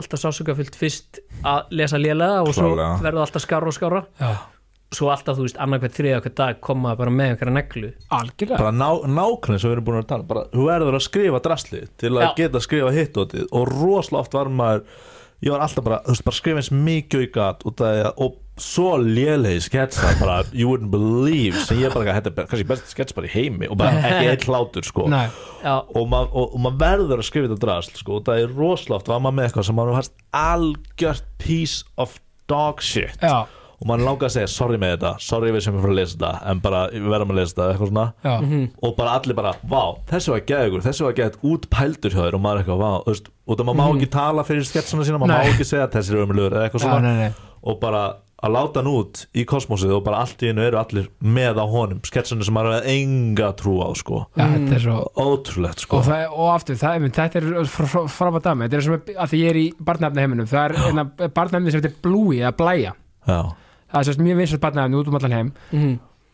alltaf sásökafullt fyrst að lesa lélega og svo verður alltaf skára og skára já, svo alltaf, þú veist, annarkvæð þriða hver dag koma bara með einhverja neglu. Algjörlega. Bara ná, nákvæmlega sem við erum búin að tala bara, þú verður að skrifa drasli til að Já. geta að skrifa hittótið og rosalega oft var maður ég var alltaf bara, þú veist, bara skrifa eins mikið og ég gat út af því að, og svo lélegi sketsa bara, you wouldn't believe sem ég bara, þetta er kannski besti skets bara í heimi og bara ekki eitt hlátur, sko. Nei, já, og, mað, og, og maður verður að skrifa þetta drasl sko, og það er rosalega oft var maður með eitthvað sem maður fannst algjört piece of dog shit. Já, og mann langar að segja sorry með þetta, sorry við sem er fyrir að lesa þetta en bara við verðum að lesa þetta eitthvað svona. Já, Mhm. og bara allir bara, vá, þessi var geðugur þessi var geðt út pældur hjá þér. Og maður eitthvað, vá, þú veist, og það maður má ekki tala fyrir sketsuna sína, maður má ekki segja að þessi er ömulur eða eitthvað svona. nei, nei. Og bara að láta hann út í kosmosið og bara allt í einu eru allir með á honum sketsuna sem maður hefði enga trú á sko, þetta er svo ótrúlegt sko. Og, það, og aftur, það, einmitt, þetta er frábært dæmi, þetta er sem að því ég er í barnefni heiminum, það er eina barnefni sem heitir Bluey eða Blæja. Já, það er sérst mjög vinsast barnefni út um allan heim.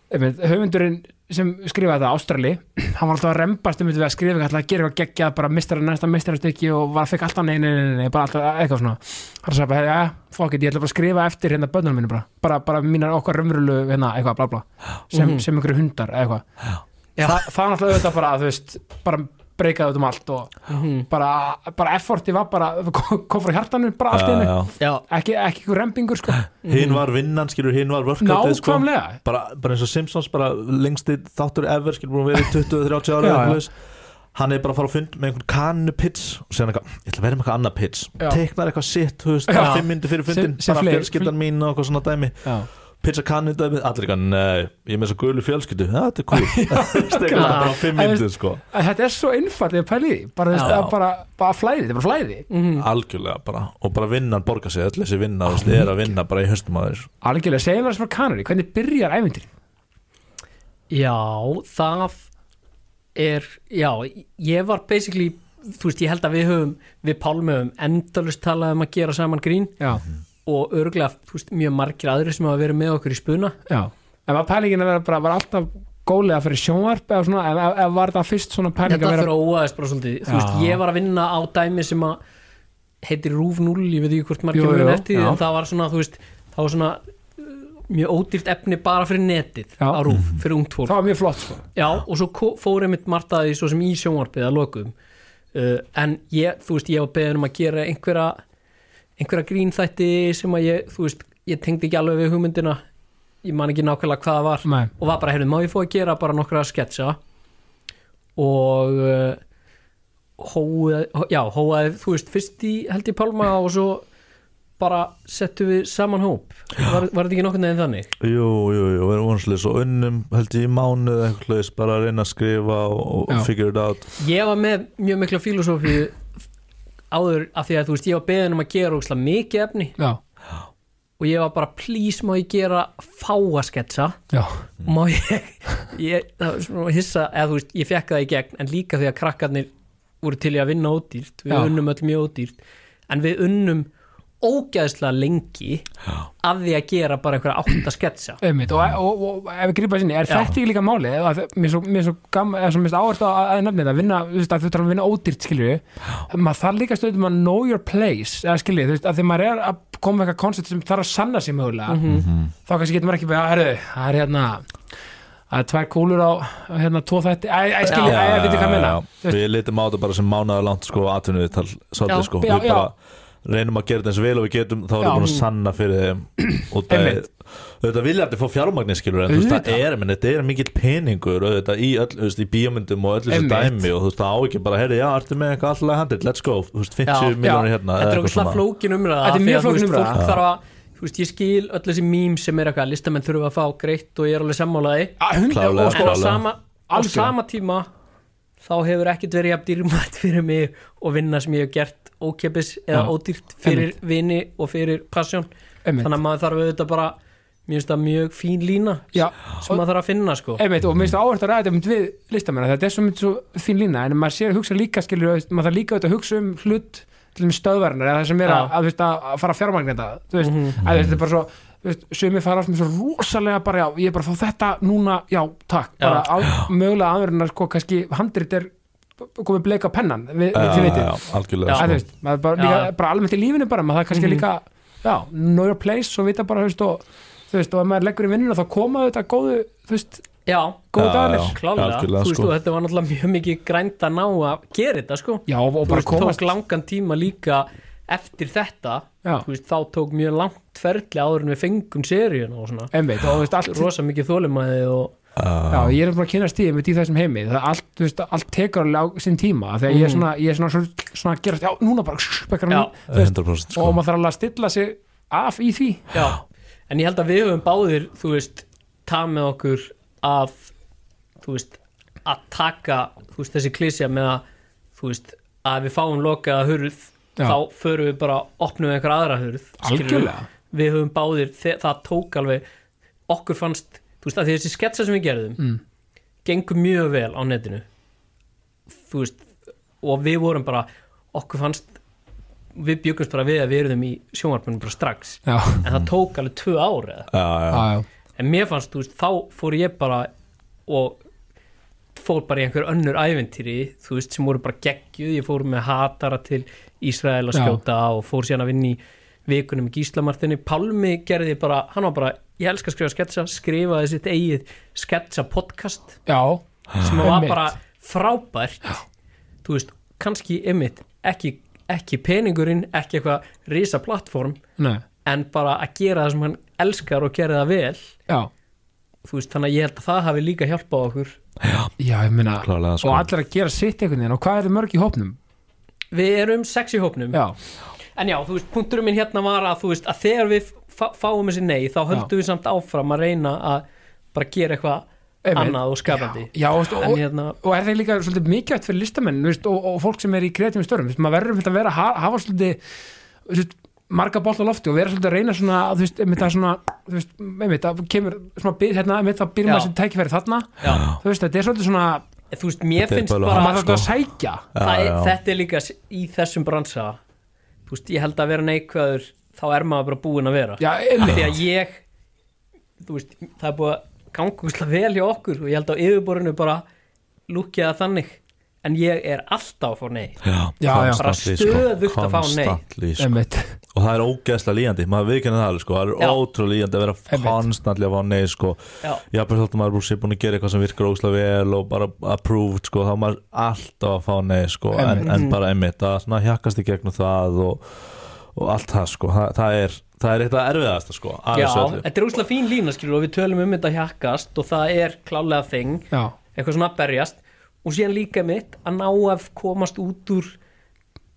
Einmitt, höfundurinn sem skrifaði þetta Ástrali, hann var alltaf að rembast um þetta við að skrifa eitthvað, að gera eitthvað geggjað bara mistara næsta mistarastykki og var að fekk alltaf nei, nei, nei, nei, bara alltaf eitthvað svona. Hann sagði bara, ja, fuck it, ég ætla bara að skrifa eftir hérna bönnunum minni bara, bara, bara mínar okkar raunverulu hérna, eitthvað, bla bla, sem, Mhm. sem einhverju hundar eitthvað, Já. Þa, það er náttúrulega auðvitað bara, þú veist, bara breykaði út um allt og Mhm. bara, bara efforti var bara, [LAUGHS] kom frá hjartanu bara allt í já, ekki, ekki einhver rembingur sko, hinn var vinnan, skilur, hinn var workoutið sko. Bara, bara eins og Simpsons, bara lengsti þáttur ever, skilur, búin að vera í 20-30 ára Já, já. hann er bara að fara að fund með einhvern kannu pits og segja eitthvað, ég ætla að vera með eitthvað annað pits. Teiknar eitthvað sitt, þú veist, Já. bara fimm myndi fyrir fundin bara fjölskyldan mín og eitthvað svona dæmi. Já, kannu dæmi, allir eitthvað, nei, ég er með svo gulu fjölskyldu, ja, þetta er cool. [LAUGHS] Stekar það bara á fimm veist- sko. En þetta er svo einfaldið að pæli því. Bara, veist, að bara, bara flæði, þetta er bara flæði. Mhm. algjörlega bara, og bara vinnan borga sig öll þessi vinna, þú veist, er að vinna bara í höstum að þér. Algjörlega, segjum við þess frá Kanari, hvernig byrjar æfintir Já, það er, já, ég var basically, þú veist, ég held að við höfum, við Pálmi höfum endalust talað um að gera saman grín. Já, og örgulega, veist, mjög margir aðrir sem hafa verið með okkur í spuna. já en var pælingin að vera bara, var alltaf góðlega fyrir sjónvarp eða svona, eða eða var þetta fyrst svona pæling Þetta að vera þróaðist bara svolítið, þú veist, ég var að vinna á dæmi sem að heitir Rúf 0, ég veit ekki hvort margir mjög eftir en það var svona, þú veist, það var svona uh, mjög ódýrt efni bara fyrir netið Já. á Rúf, fyrir ungt fólk. það var mjög flott sko. Já, og svo ko- fór einmitt martaði svo sem í sjónvarpið að lokum uh, en ég, þú veist, ég var beðin um að gera einhverja einhverja grínþætti sem að ég, þú veist, ég tengdi ekki alveg við hugmyndina. Ég man ekki nákvæmlega hvað það var. Nei. og var bara, heyrðu, má ég fá að gera bara nokkra sketsa og uh, hóið, já, hóið, þú veist, fyrst í held í Pálma og svo bara settu við saman hóp. Var, var þetta ekki nokkurn veginn þannig? Jú, jú, jú, við erum vonslega svo unnum held ég í mánuð eitthvað bara að reyna að skrifa og, og figure it out. Ég var með mjög mikla filosófíu áður af því að þú veist ég var beðin um að gera ógslag mikið efni. Já, og ég var bara please má ég gera fáa sketsa já, og má ég, ég hissa, eða þú veist ég fekk það í gegn en líka því að krakkarnir voru til í að vinna ódýrt. Við Já. unnum öll mjög ódýrt. En við unnum ógæðslega lengi af því að gera bara einhverja átta sketsa einmitt og, og, og, ef við grípa sinni, er Já. þetta ekki líka máli það- mér er svo, mér svo áherslu að, að nefna þetta, vinna, þú veist að þú þarf að vinna ódýrt skilju, maður þarf líka stöðum að know your place, eða skilju, þú veist að því maður er að koma með eitthvað koncept sem þarf að sanna sig mögulega, Mhm. þá kannski getur maður ekki bara, herru, það er hérna það er tvær kúlur á hérna tvo þætti, æ, æ, skilju, æ, æ, veitir hvað ég meina. Þú veist, Við litum á þetta bara sem mánaðar langt sko atvinnuð tal, svolítið sko. Já, Við já. bara reynum að gera þetta eins vel og við getum þá erum við búin að sanna fyrir þeim. [CLEARS THROAT] Og það Einmitt. auðvitað vilja allir fá fjármagnir skilur en þú veist það er, menn þetta er mikill peningur auðvitað í öll, þú veist, í bíómyndum og öllu þessu dæmi og þú veist það á ekki bara, herri, já, ertu með eitthvað alltaf handið, let's go, þú veist, 50 Já. miljónir hérna þetta er ógæðslega flókin umræða Þetta er af því mjög flókin umræða. fólk þarf að þú veist, ég skil öll þessi mím sem er eitthvað listamenn þurfa að fá greitt og ég er alveg sammálaði á sama tíma þá hefur ekkert verið jafn dýrmætt fyrir mig og vinna sem ég hef gert ókepis eða Já, ódýrt fyrir vini og fyrir passion. Einmitt, þannig að maður þarf auðvitað bara það mjög fín lína já, sem maður þarf að finna sko. Einmitt, og mér finnst áherslu að ræða þetta mynd við listamenn þetta er svo mynd svo fín lína en maður sér að hugsa líka skilur, maður þarf líka auðvitað að hugsa um hlut til þeim stöðverðnar eða það sem er að, Já. að, þú veist, að að fara að fjármagna þetta þú veist, Mhm. að, þú veist, þetta er bara svo þú veist, sumi fara alls með svo rosalega bara já, ég er bara að fá þetta núna, já, takk bara á, mögulega aður en að sko kannski handrit er komið bleika pennan við, við, þú sko. veist maður bara, bara almennt í lífinu bara, maður það kannski Mhm. líka já, know your place og vita bara, þú veist, og þú veist, og ef maður leggur í vinnuna þá koma þetta góðu, þú veist, já, dagarnir. já. klálega, þú veist sko. og þetta var náttúrulega mjög mikið grænt að ná að gera þetta sko. Já, og Þú bara veist, komast. tók langan tíma líka eftir þetta. Já, þú veist, þá tók mjög langt ferli áður en við fengum seríun og svona. Einmitt, og þú veist, allt rosa mikið þólimaði og Já, ég er bara að kynna stíðið mitt í þessum heimi það allt, þú veist, allt tekur alveg á sinn tíma þegar ég er Mhm. svona, ég er svona, svona, svona að gerast, já, núna bara, spekkar Já. nú, þú veist, 100% sko. og maður þarf alveg að stilla sig af í því já, en ég held að við höfum báðir þú veist, tað með okkur að þú veist, að taka þú veist, þessi klísja með að þú veist, að við fáum lokaða hurð Já. þá förum við bara opnum við einhver aðra hurð skilurðu. Algjörlega. við höfum báðir, þe- það tók alveg okkur fannst, þú veist, að þessi sketsa sem við gerðum Mm. gengur mjög vel á netinu. Þú veist og við vorum bara, okkur fannst við byggumst bara við að við erum í sjónvarpunum bara strax. Já, en það tók alveg tvö ár eða? Já, já, já, já, en mér fannst, þú veist, þá fór ég bara og fór bara í einhver önnur æventýri þú veist, sem voru bara geggjuð, ég fór með hatara til Ísrael að Já. skjóta og fór síðan að vinna í vikunum í Gíslamartinni, Pálmi gerði bara, hann var bara, ég elska að skrifa sketsa skrifaði sitt eigið sketsa podcast já, sem var Einmitt. bara frábært. Þú veist, kannski ymmit ekki, ekki peningurinn ekki eitthvað risa plattform nei, en bara að gera það sem hann elskar og gera það vel. Já. Þú veist, þannig að ég held að það hafi líka hjálpað okkur. Já, ég meina, Klárlega, sko. og allir að gera sitt einhvern veginn. Og hvað eru mörg í hópnum? við erum sex í hópnum. Já, en já, þú veist, punkturum minn hérna var að þú veist, að þegar við fáum þessi nei þá höldum við samt áfram að reyna að bara gera eitthvað Einmitt. annað og skapandi já og, en og, hérna, og er það líka svolítið mikilvægt fyrir listamenn og, og fólk sem er í kreatífum störum maður verður um að vera, ha- hafa svolítið veist, marga bolt á lofti og vera svolítið að reyna svona, þú veist, einmitt að svona þú veist, einmitt að kemur svona byr, hérna, einmitt að byrjum Já. að þessi tækifæri þarna já, þú veist, þetta er svolítið svona þú veist, mér finnst bara- bara maður þarf að sækja það er, já. þetta er líka í þessum bransa þú veist, ég held að vera neikvæður þá er maður bara búinn að vera Já, Af því að ég veist, það er búið að ganga úrslega vel hjá okkur og ég held að á yfirborinu bara lúkja það þannig en ég er alltaf að fá nei já, Já. Bara sko. stöðugt að fá nei. Sko. og það er ógeðslega líjandi, maður viðkennir það alveg sko. það er ótrúlega líjandi að vera konstantli að fá nei sko. já, ég hafði þátt að maður búin- sé búin að gera eitthvað sem virkar ógeðslega vel og bara approved sko. þá er maður alltaf að fá nei sko. en, en bara einmitt að svona hjakkast í gegnum það og, og allt það sko. það, það er það er eitthvað erfiðasta sko, já þetta er úrslega fín lína skilur og við tölum um þetta hjakkast og það er klálega þing Já, eitthvað svona að berjast. Og síðan líka mitt að ná að komast út úr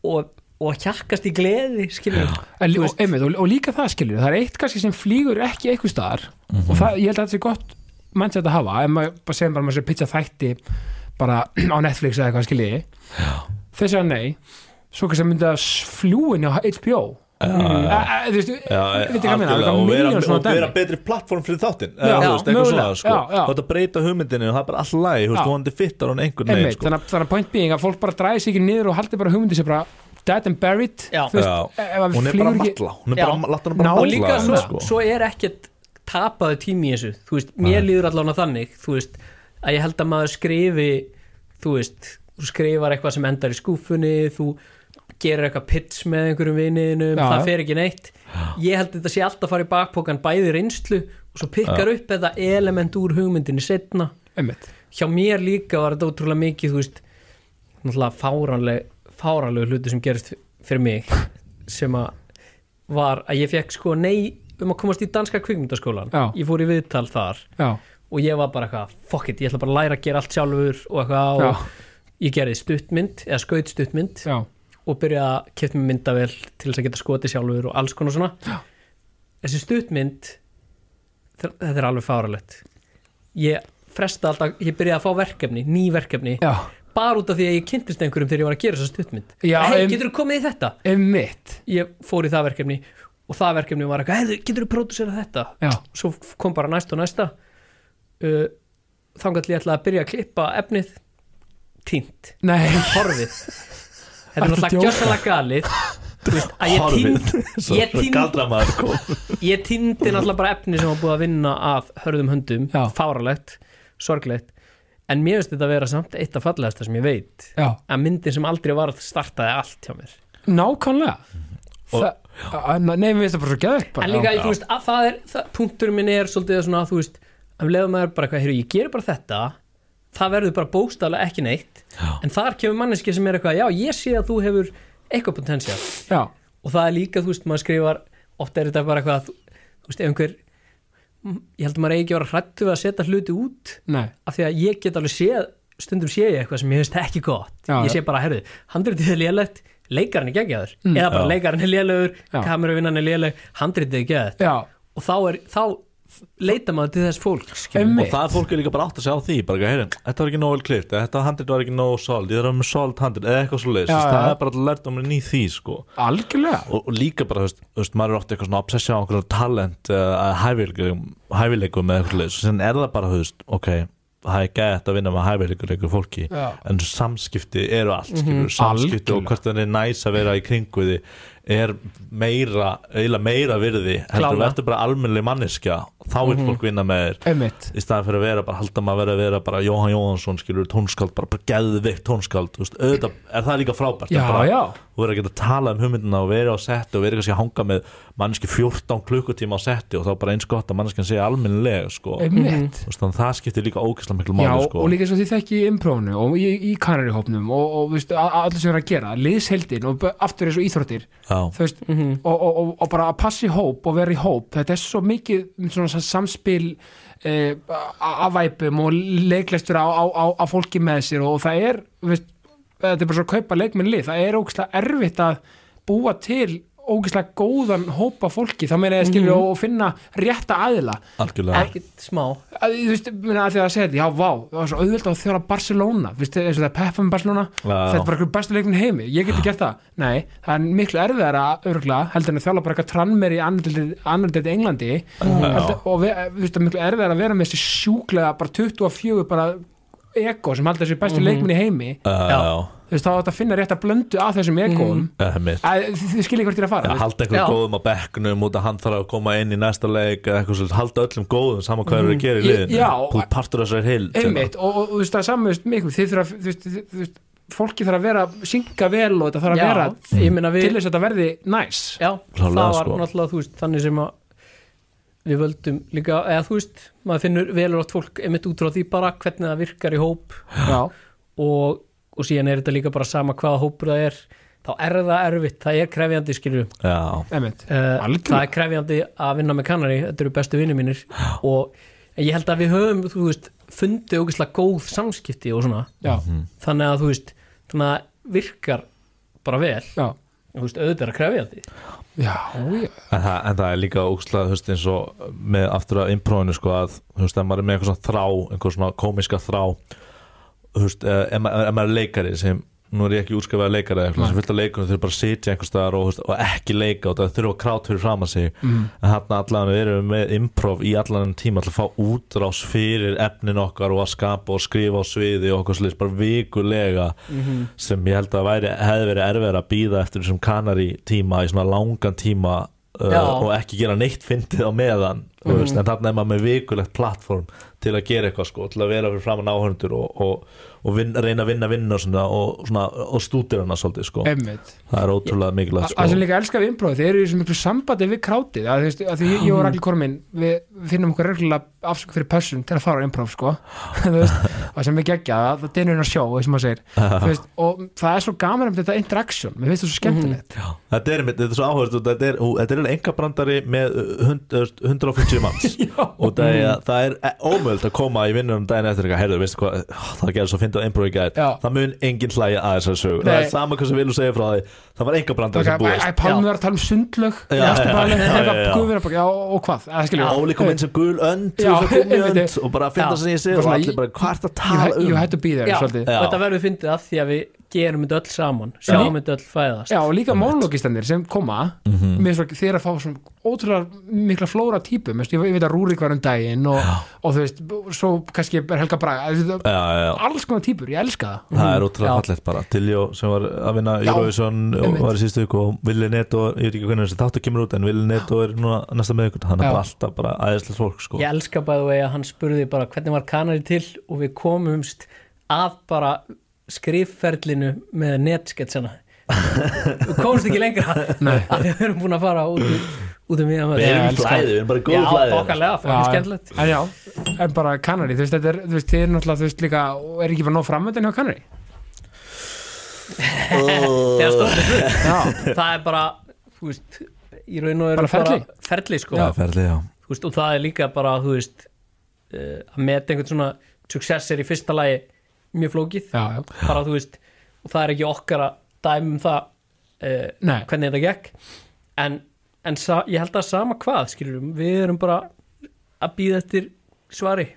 og, og hjakkast í gleði skilur. En, Þú og, einmitt, og, og líka það skilur það er eitt kannski sem flýgur ekki eitthvað staðar Mhm. og það, ég held að þetta sé gott mannsett að hafa, ef maður bara segjum bara maður sé pizza þætti bara [CLEARS THROAT] á Netflix eða eitthvað skiljiði þess að nei, svo kannski að mynda fljúin á HBO Já, Mm. Eh, eh, þú veist, Já, veit ekki hvað minna, og er vera, og vera betri plattform fyrir þáttinn Já, eða, þú veist, eitthvað mögulega, svona, sko. að breyta hugmyndinu og það er bara all læg, veist, þú hann fittar hún einhvern veginn sko. þannig, að- þannig að point being að fólk bara dræði sig ekki niður og haldi bara hugmyndi sér bara dead and buried veist, að hún er bara matla hún er bara, Ná- og matla líka svo, sko. svo er ekkert tapaðu tími í þessu þú veist, mér líður allavega þannig þú veist, að ég held að maður skrifi þú veist, þú skrifar eitthvað sem endar í skúfunni, þú gerir eitthvað pits með einhverjum viniðinum Já, það já. fer ekki neitt. Ég held að þetta sé alltaf að fara í bakpokan bæði reynslu og svo pikkar upp þetta element úr hugmyndinni setna einmitt, hjá mér líka var þetta ótrúlega mikið þú veist, náttúrulega fáranleg fáranlegu hluti sem gerist fyrir mig sem að var að ég fekk sko nei um að komast í danska kvikmyndaskólan Já. ég fór í viðtal þar já, og ég var bara eitthvað, fuck it, ég ætla bara að læra að gera allt sjálfur og eitthvað og ég gerði stuttmynd, eða skaut stuttmynd já og byrjaði að kefta mig myndavel til þess að geta skotið sjálfur og alls konar svona. Já. þessi stuttmynd þe- þetta er alveg fáralegt ég fresta alltaf, ég byrjaði að fá verkefni ný verkefni, já, bara út af því að ég kynntist einhverjum þegar ég var að gera þessa stuttmynd. Já, hei, getur þú komið í þetta? einmitt. Ég fór í það verkefni og það verkefni var eitthvað, hey, getur þú pródusera þetta? já, svo kom bara næst og næsta. Uh, þannig að ég ætlaði að byrja að klippa efnið. Tínt, horfið þetta er að náttúrulega djóka? gjössalega galið. [LAUGHS] Þú veist, að ég Svo ég týndi náttúrulega bara efni sem var búið að vinna að hörðum höndum, Já. fáralegt sorglegt, en mér finnst þetta að vera samt eitt af fallegasta sem ég veit. Já, að myndin sem aldrei var startaði allt hjá mér. Nákvæmlega. Og- það, að- nei, mér finnst það bara svo geðvægt en líka, þú veist, að það er það, punkturinn minn er svolítið svona, þú veist að leiðum maður bara eitthvað, heyrðu, ég gerir bara þetta það verður bara bókstaflega ekki neitt. Já. en þar kemur manneski sem er eitthvað, já, ég sé að þú hefur eitthvað potential já, og það er líka, þú veist, maður skrifar ofta er þetta bara eitthvað, þú, þú veist, ef einhver ég held að maður ekki að vera hrættu við að setja hluti út nei, af því að ég get alveg séð stundum sé ég eitthvað sem ég finnst ekki gott. Já, ég sé bara, herðu, handritið er lélegt leikarinn er geggjaður, Mm. eða bara leikarinn er lélegur Já. kameruvinnan er léleg, handritið er geggjaður já, og þá, er, þá leita maður til þess fólk og það fólk er líka bara átt að segja á því bara, heyrin, þetta var ekki nóg vel klift, þetta handrit var ekki nóg solid, ég þarf með solid handrit eða eitthvað svo leiðis, það er bara lært um í því sko algjörlega og, og líka bara, þú veist, maður er ofta eitthvað svona obsessjón á einhverjum talent uh, hæfileikum, hæfileikum með eitthvað leis og sen er það bara, þú veist, ok það er gætt að vinna með hæfileikur einhverju fólki Já. en samskipti eru allt mm samskipti Algjörlega. og hvort það er næs að vera í kringu því er meira, eiginlega meira virði heldur Klálega. verður bara almennlega manneskja þá vil fólk vinna með þér. Einmitt. Í staðan fyrir að vera bara halda maður að vera bara Jóhann Jóhansson skilur tónskáld bara, bara geðveikt tónskáld þú veist, auðvitað er það líka frábært? Já, bara, já, og vera að geta að tala um hugmyndina og vera á setti og vera kannski að hanga með manneski 14 klukkutíma á setti og þá bara eins gott að manneskjan sé almennilega sko. einmitt. Þú veist, þannig að það skiptir líka ógeðslega miklu Já, máli sko. og líka svo því þekki í imprónu og í, í kanarihópnum og, og veist, allir sem er að gera, liðsheldin og aftur eins og íþróttir Já, þú veist, og, og, og, og bara að passa í hóp og vera í hóp, þetta er svo mikið svona sa- samspil eh, af væpum og leiklæstur á, á, á, á fólki með sér og það er, veist, þetta er bara svo að kaupa leikminn lið, það er ógæslega erfitt að búa til ógæslega góðan hópa fólki, þá meina ég skilja og finna rétta aðila. Algjörlega. Ekkert smá. Að, þú veist, minna, að því að segja þetta, já, vá það var svo auðvitað að þjóra Barcelona þú veist, eins og það er Peppa með Barcelona þetta er bara einhver bestu leikminn í heimi, ég geti gert það. Nei, það er miklu erfiðara örgulega heldur en að þjóla bara eitthvað trannmer í annar deitt Englandi. Heldur, og við, þú veist, það er miklu erfiðara að vera með þessi sjúklega bara 24 bara ego sem haldur þessi bestu leikminn í heimi. Já, Já. já, þú veist, þá að finna rétt að blöndu að þessum mitt. Að þið hvert ég er að fara að veist. halda einhverjum Já. góðum á bekknum út að hann þarf að koma inn í næsta leik eða eitthvað svolítið, halda öllum góðum saman hvað eru að gera í ert partur þessari hild einmitt. og, og, og þú veist það er saman veist, miklu, þið þurfa þú veist, þið- þú veist, fólki þarf að vera synga vel og þetta þarf að Já, vera við til þess að þetta verði næs. Já, Klárlega, það var sko. náttúrulega þannig sem að við völdum líka, eða þú veist maður finnur velur átt fólk einmitt út frá því bara hvernig það virkar í hóp. Já, og, og síðan er þetta líka bara sama hvaða hópur það er þá er það erfitt, það er krefjandi skilju já, einmitt. Uh, Algjörlega. það er krefjandi að vinna með kannari þetta eru bestu vinni mínir. Og ég held að við höfum, þú veist fundið ógeðslega góð samskipti og svona. Já, þannig að þú veist þannig að virkar bara vel. Já, þú veist, auðvitað er að krefjandi já, já. En það, en það er líka ógslag, eins og með aftur að impróinu, sko, að veist, ef maður er með eitthvað svona þrá, einhver svona komiska þrá veist, eh, ef ef maður er leikari sem, nú er ég ekki útskafað leikari eða eitthvað, sem fullt af leikunum þurfa bara að sitja einhver staðar og, og ekki leika og það þurfa að krát fyrir fram að sig. Mm. en hann allan við erum með improv í allan tíma til að fá útrás fyrir efnin okkar og að skapa og skrifa á sviði og okkur sliðis bara vikulega sem ég held að væri, hefði verið erfið að býða eftir þessum kanari tíma í svona langan tíma uh, og ekki gera neitt fyndið á meðan mm veist, en þarna er maður með vikulegt plattform til að gera eitthvað sko, til að vera fyrir áhörndur og, og, og vin, reyna að vinna vinna og, svona, og, svona, og stútir hana svolítið sko. það er ótrúlega mikilvægt Það sko. sem líka elskar við imprófið, þeir eru í miklu sambandi við krátið, að, veist, að því ég, og Ragnar Kormin við finnum okkur reglulega afsöku fyrir pössun til að fara á impróf, sko. [LAUGHS] [LAUGHS] Og sem við gegja, það er dynurinn að sjó sem maður segir, [LAUGHS] og það er svo gaman um þetta interaction, mér finnst það svo skemmtilegt. Já, þetta er, þetta er svo áhörst þetta er, er enga brandari með hund, 150 manns. Og það er, það er ómöld að koma í vinnunum daginn eftir eitthvað, heyrðu, veistu hvað það gerði svo fyndið á einbrói gæð Já. það mun engin hlæja að þessar sögur það er sama hvað sem vilja segja frá því það var enga brandari sem búist æ, Pálmi var að tala um sundlög og hvað, kom inn sem gul önd og og bara að finna í sig Bara og allir bara það að tala Ég um? hættu að býða þér svolítið. og þetta verður fyndið að því að við gerum þetta öll saman sjáum þetta öll fæðast. Já, og líka monologistanir sem koma Mhm. mér svo þeir að fá svona ótrúlega mikla flóra típum, ég, ég veit að Rúrik var um daginn og, og þú veist, svo kannski er Helga Braga, þú veist, Já, já, já. alls konar típur, ég elska það. Það er ótrúlega Já. fallegt bara. Tiljó sem var að vinna Já, Eurovision og var í síðustu viku og Willi Neto, ég veit ekki hvernig þessi þáttu kemur út en Willi Neto er núna næsta með ykkur hann er alltaf bara aðeinslega fólk sko. ég elska bæðu vegi að hann spurði bara hvernig var kanari til og við komumst að bara skrifferlinu með netsketsana við [LAUGHS] komumst ekki lengra. Nei. að [LAUGHS] við erum búin að fara út, um- út um við Við erum í elska flæði, við erum bara í Já, góðu flæði bókarlega, það er skemmtilegt. En já, en bara Kanari, þú veist, þetta er, þú veist, þið er náttúrulega, þú veist, líka, og er ekki bara nóg framöndan hjá Kanari? [LAUGHS] er Já, það er bara, þú veist í raun og veru Bara ferli? ferli sko. Já, ferli, já. Þú veist, og það er líka bara, þú veist uh, að meta einhvern svona success er í fyrsta lagi mjög flókið. Já, já, bara veist, og það er ekki okkar að dæmum það nei, hvernig þetta gekk. En en sa, ég held að sama hvað skilur við erum bara að býða eftir svari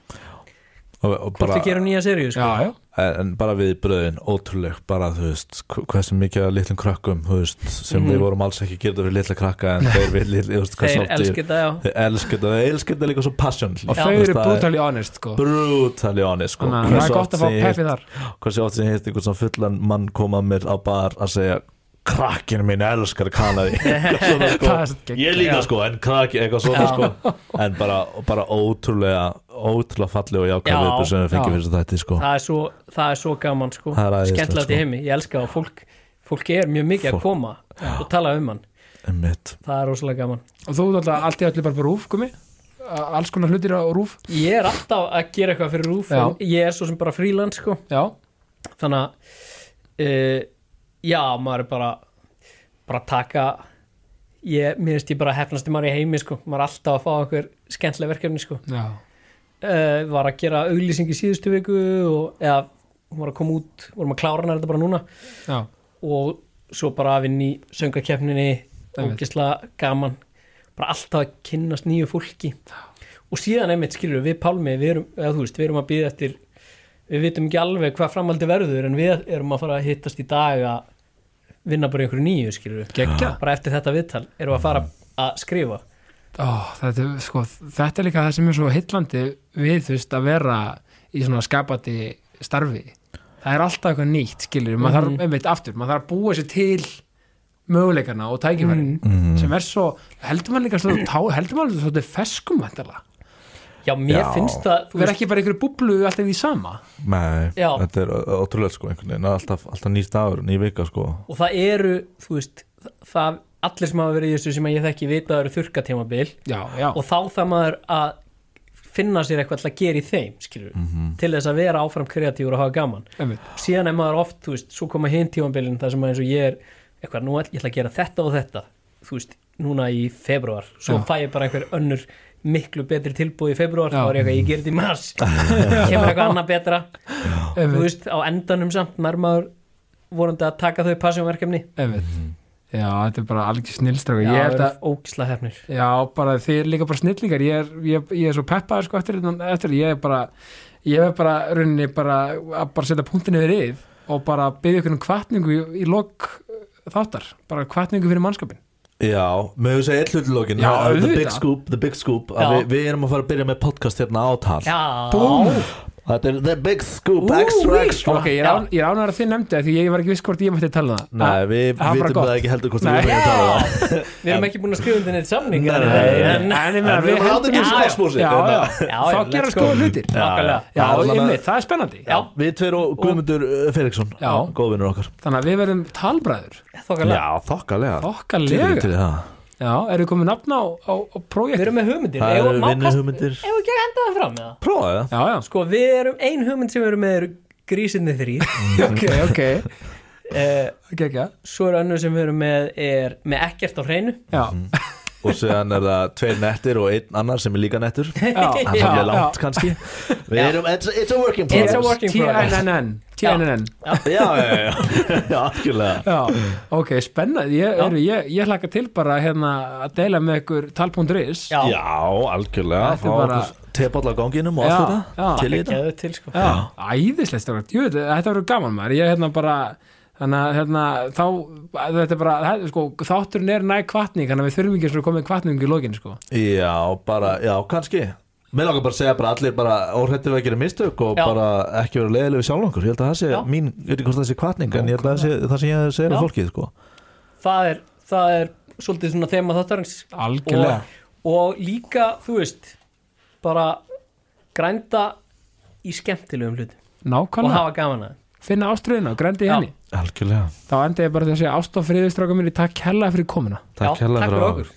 hvort við gerum nýja seríu sko. já, já, en, en bara við bröðin ótrúleg, bara þú veist hv- hversu mikið litlum krökkum þú veist, sem Mhm. við vorum alls ekki að gera þetta fyrir litla krakka en þeir við hvað þeir elskir það já þeir elskir þetta, þeir elskir þetta líka svo passion og þau eru brutally honest sko. brutally honest sko. það Hversu er gott oft að fá sem ég peppi þar heyrt- hversu oft sem ég heilt einhvern svona fullan mann koma mér á bar að segja krakkinu mín elskar kanadi [LAUGHS] svona, sko. Það er ég líka sko, en krakki eitthvað svona sko. en bara, bara ótrúlega ótrúlega falleg og jákvæð Já. viðbjörn sem við fengið Já. fyrir þetta sko. það er svo, það er svo gaman sko. Það skemmtilegt í sko. heimi, ég elska að fólk fólk er mjög mikið Fólk- að koma og tala um hann, Einmitt. það er rosalega gaman og þú alltaf allt í öllu bara på rúf gumi alls konar hlutir á rúf ég er alltaf að gera eitthvað fyrir rúf Já. en ég er svo sem bara fríland sko. já, þannig að uh, já, maður er bara bara að taka ég, mér finnst ég bara hefnast maður í heimi sko. maður er alltaf að fá einhver skemmtileg verkefni sko. já, uh, var að gera auglýsing í síðustu viku og eða hún var að koma út, vorum að klára hana þetta bara núna. Já, og svo bara að vinna í söngakeppninni Einmitt. ógislega gaman. Bara alltaf að kynnast nýju fólki. Og síðan einmitt skilur við Pálmi við erum, eða veist, við erum að býða eftir við vitum ekki alveg hvað framaldi verður en við erum að fara að hittast í dag að vinna bara einhverju nýju skilur við bara eftir þetta viðtal erum við að fara að skrifa Ó, þetta, er, sko, þetta er líka það sem er svo hillandi við þú veist að vera í svona skapandi starfi það er alltaf eitthvað nýtt skilur maður Mhm. þarf, einmitt aftur, maður þarf að búa sér til möguleikana og tækifærin Mhm. sem er svo, heldur maður líka svo, tá, heldur maður svo feskum vantala já, mér Já. finnst það þú þú verð ekki bara einhverju búblu alltaf í sama Nei, Já. þetta er ótrúlega sko einhvern veginn, alltaf, alltaf nýr dagur, ný vika sko og það eru, þú veist það, allir sem hafa verið í þessu sem ég þekki vita það eru þurrkatímabil. Já, já, og þá það maður að finna sér eitthvað til að gera í þeim skilur, Mhm. til þess að vera áfram kreatífur og hafa gaman. Einmitt. Síðan er maður oft, þú veist, svo koma hinn tímabilin þar sem maður eins og ég er eitthvað, nú ætl- ég ætla að gera þetta og þetta. Þú veist, núna í februar svo Já. fæ ég bara einhver önnur miklu betri tilbúð í februar, Já. þá er ég eitthvað, ég ger þetta í mars. [LAUGHS] Kemur eitthvað annað betra. Þú einmitt, veist, á endanum samt nær maður vonandi að taka þau passjónverkefni. Já, þetta er bara alveg snillstráka já, það að er ógisla hefnir Já, bara þið er líka bara snillingar. Ég er, ég, ég er svo peppaður sko eftir, þetta- eftir ég er bara, ég er bara rauninni bara að bara setja punktin yfir yfir og bara byggja ykkur um kvartningu í, í lok uh, þáttar, bara kvartningu fyrir mannskapin Já, með þess að eitt hlutilókin Já, The big scoop, the big scoop. Við, við erum að fara að byrja með podcast hérna átal já, Búm! Þetta er the big scoop, Ú, extra extra. Ok, ég er án- ég ánægður að þið nefndi það því ég var ekki viss hvort ég mætti tala um það. Nei, við vitum það ekki heldur hvort við erum að tala um það. [LAUGHS] Við erum ekki búin að skrifa undir neitt samning Nei, eða nei, neitt, nei. en- En ég meina, En við Já, já, Já, já, þá go. skoða hlutir. Það er er spennandi. Já. Við tveir og Guðmundur uh, Felixson. Góðvinnur okkar. Þannig að við verðum talbræður. Þokkalega. Þokkalega Já, eru komið nafna á, á, á við prójekti erum með hugmyndir. Það eru við vinnuhugmyndir. eigum við ekki að henda það fram eða? Prófaði það. Já, já, sko við erum ein hugmynd sem við erum með grísinni þrýr [LAUGHS] ok, ok. Eh, Ok, ok, svo er önnur sem við erum með er með ekkert á hreinu. Já Og séðan er það tveir nettir og einn annar sem er líka nettur. Það Já, er já, svolítið langt kannski. Við erum, it's, it's a working It's a progress working progress. TNNN TNNN Já, já, já, [LAUGHS] já, algjörlega. Já, ok, spennandi. Ég, Já. er, ég, ég hlaka til bara hérna, að deila með ykkur tal.is já, Já, algjörlega. Er Fá bara- tepall á ganginum og allt þetta. Til í þetta. Sko. Strákar, Jú, þetta verður gaman maður. Ég hérna bara Þannig að hérna, þá, þetta er bara, það, sko, þátturinn er næg kvartning, þannig að við þurfum ekki að koma með kvartning í lokin, sko. Já, bara, já, kannski Mér langar bara að segja bara allir bara óhrættir við að gera mistök og Já. bara ekki vera leiðileg við sjálf okkur Ég held að það sé Já. mín, ég veit ekki hvort það sé kvartning en ég held að það sé það sem ég segir um fólkið sko. það er, það er svolítið svona þema þáttarins Algjörlega. og, og líka, þú veist bara grænda í skemmtilegum hlutum og Nákvæmlega. hafa gaman að Finna ástriðina og grendi henni. Algjörlega Þá endi ég bara því að segja ást og friðistráka minni, takk hella fyrir komuna. Takk takk fyrir fyrir okkur okkur.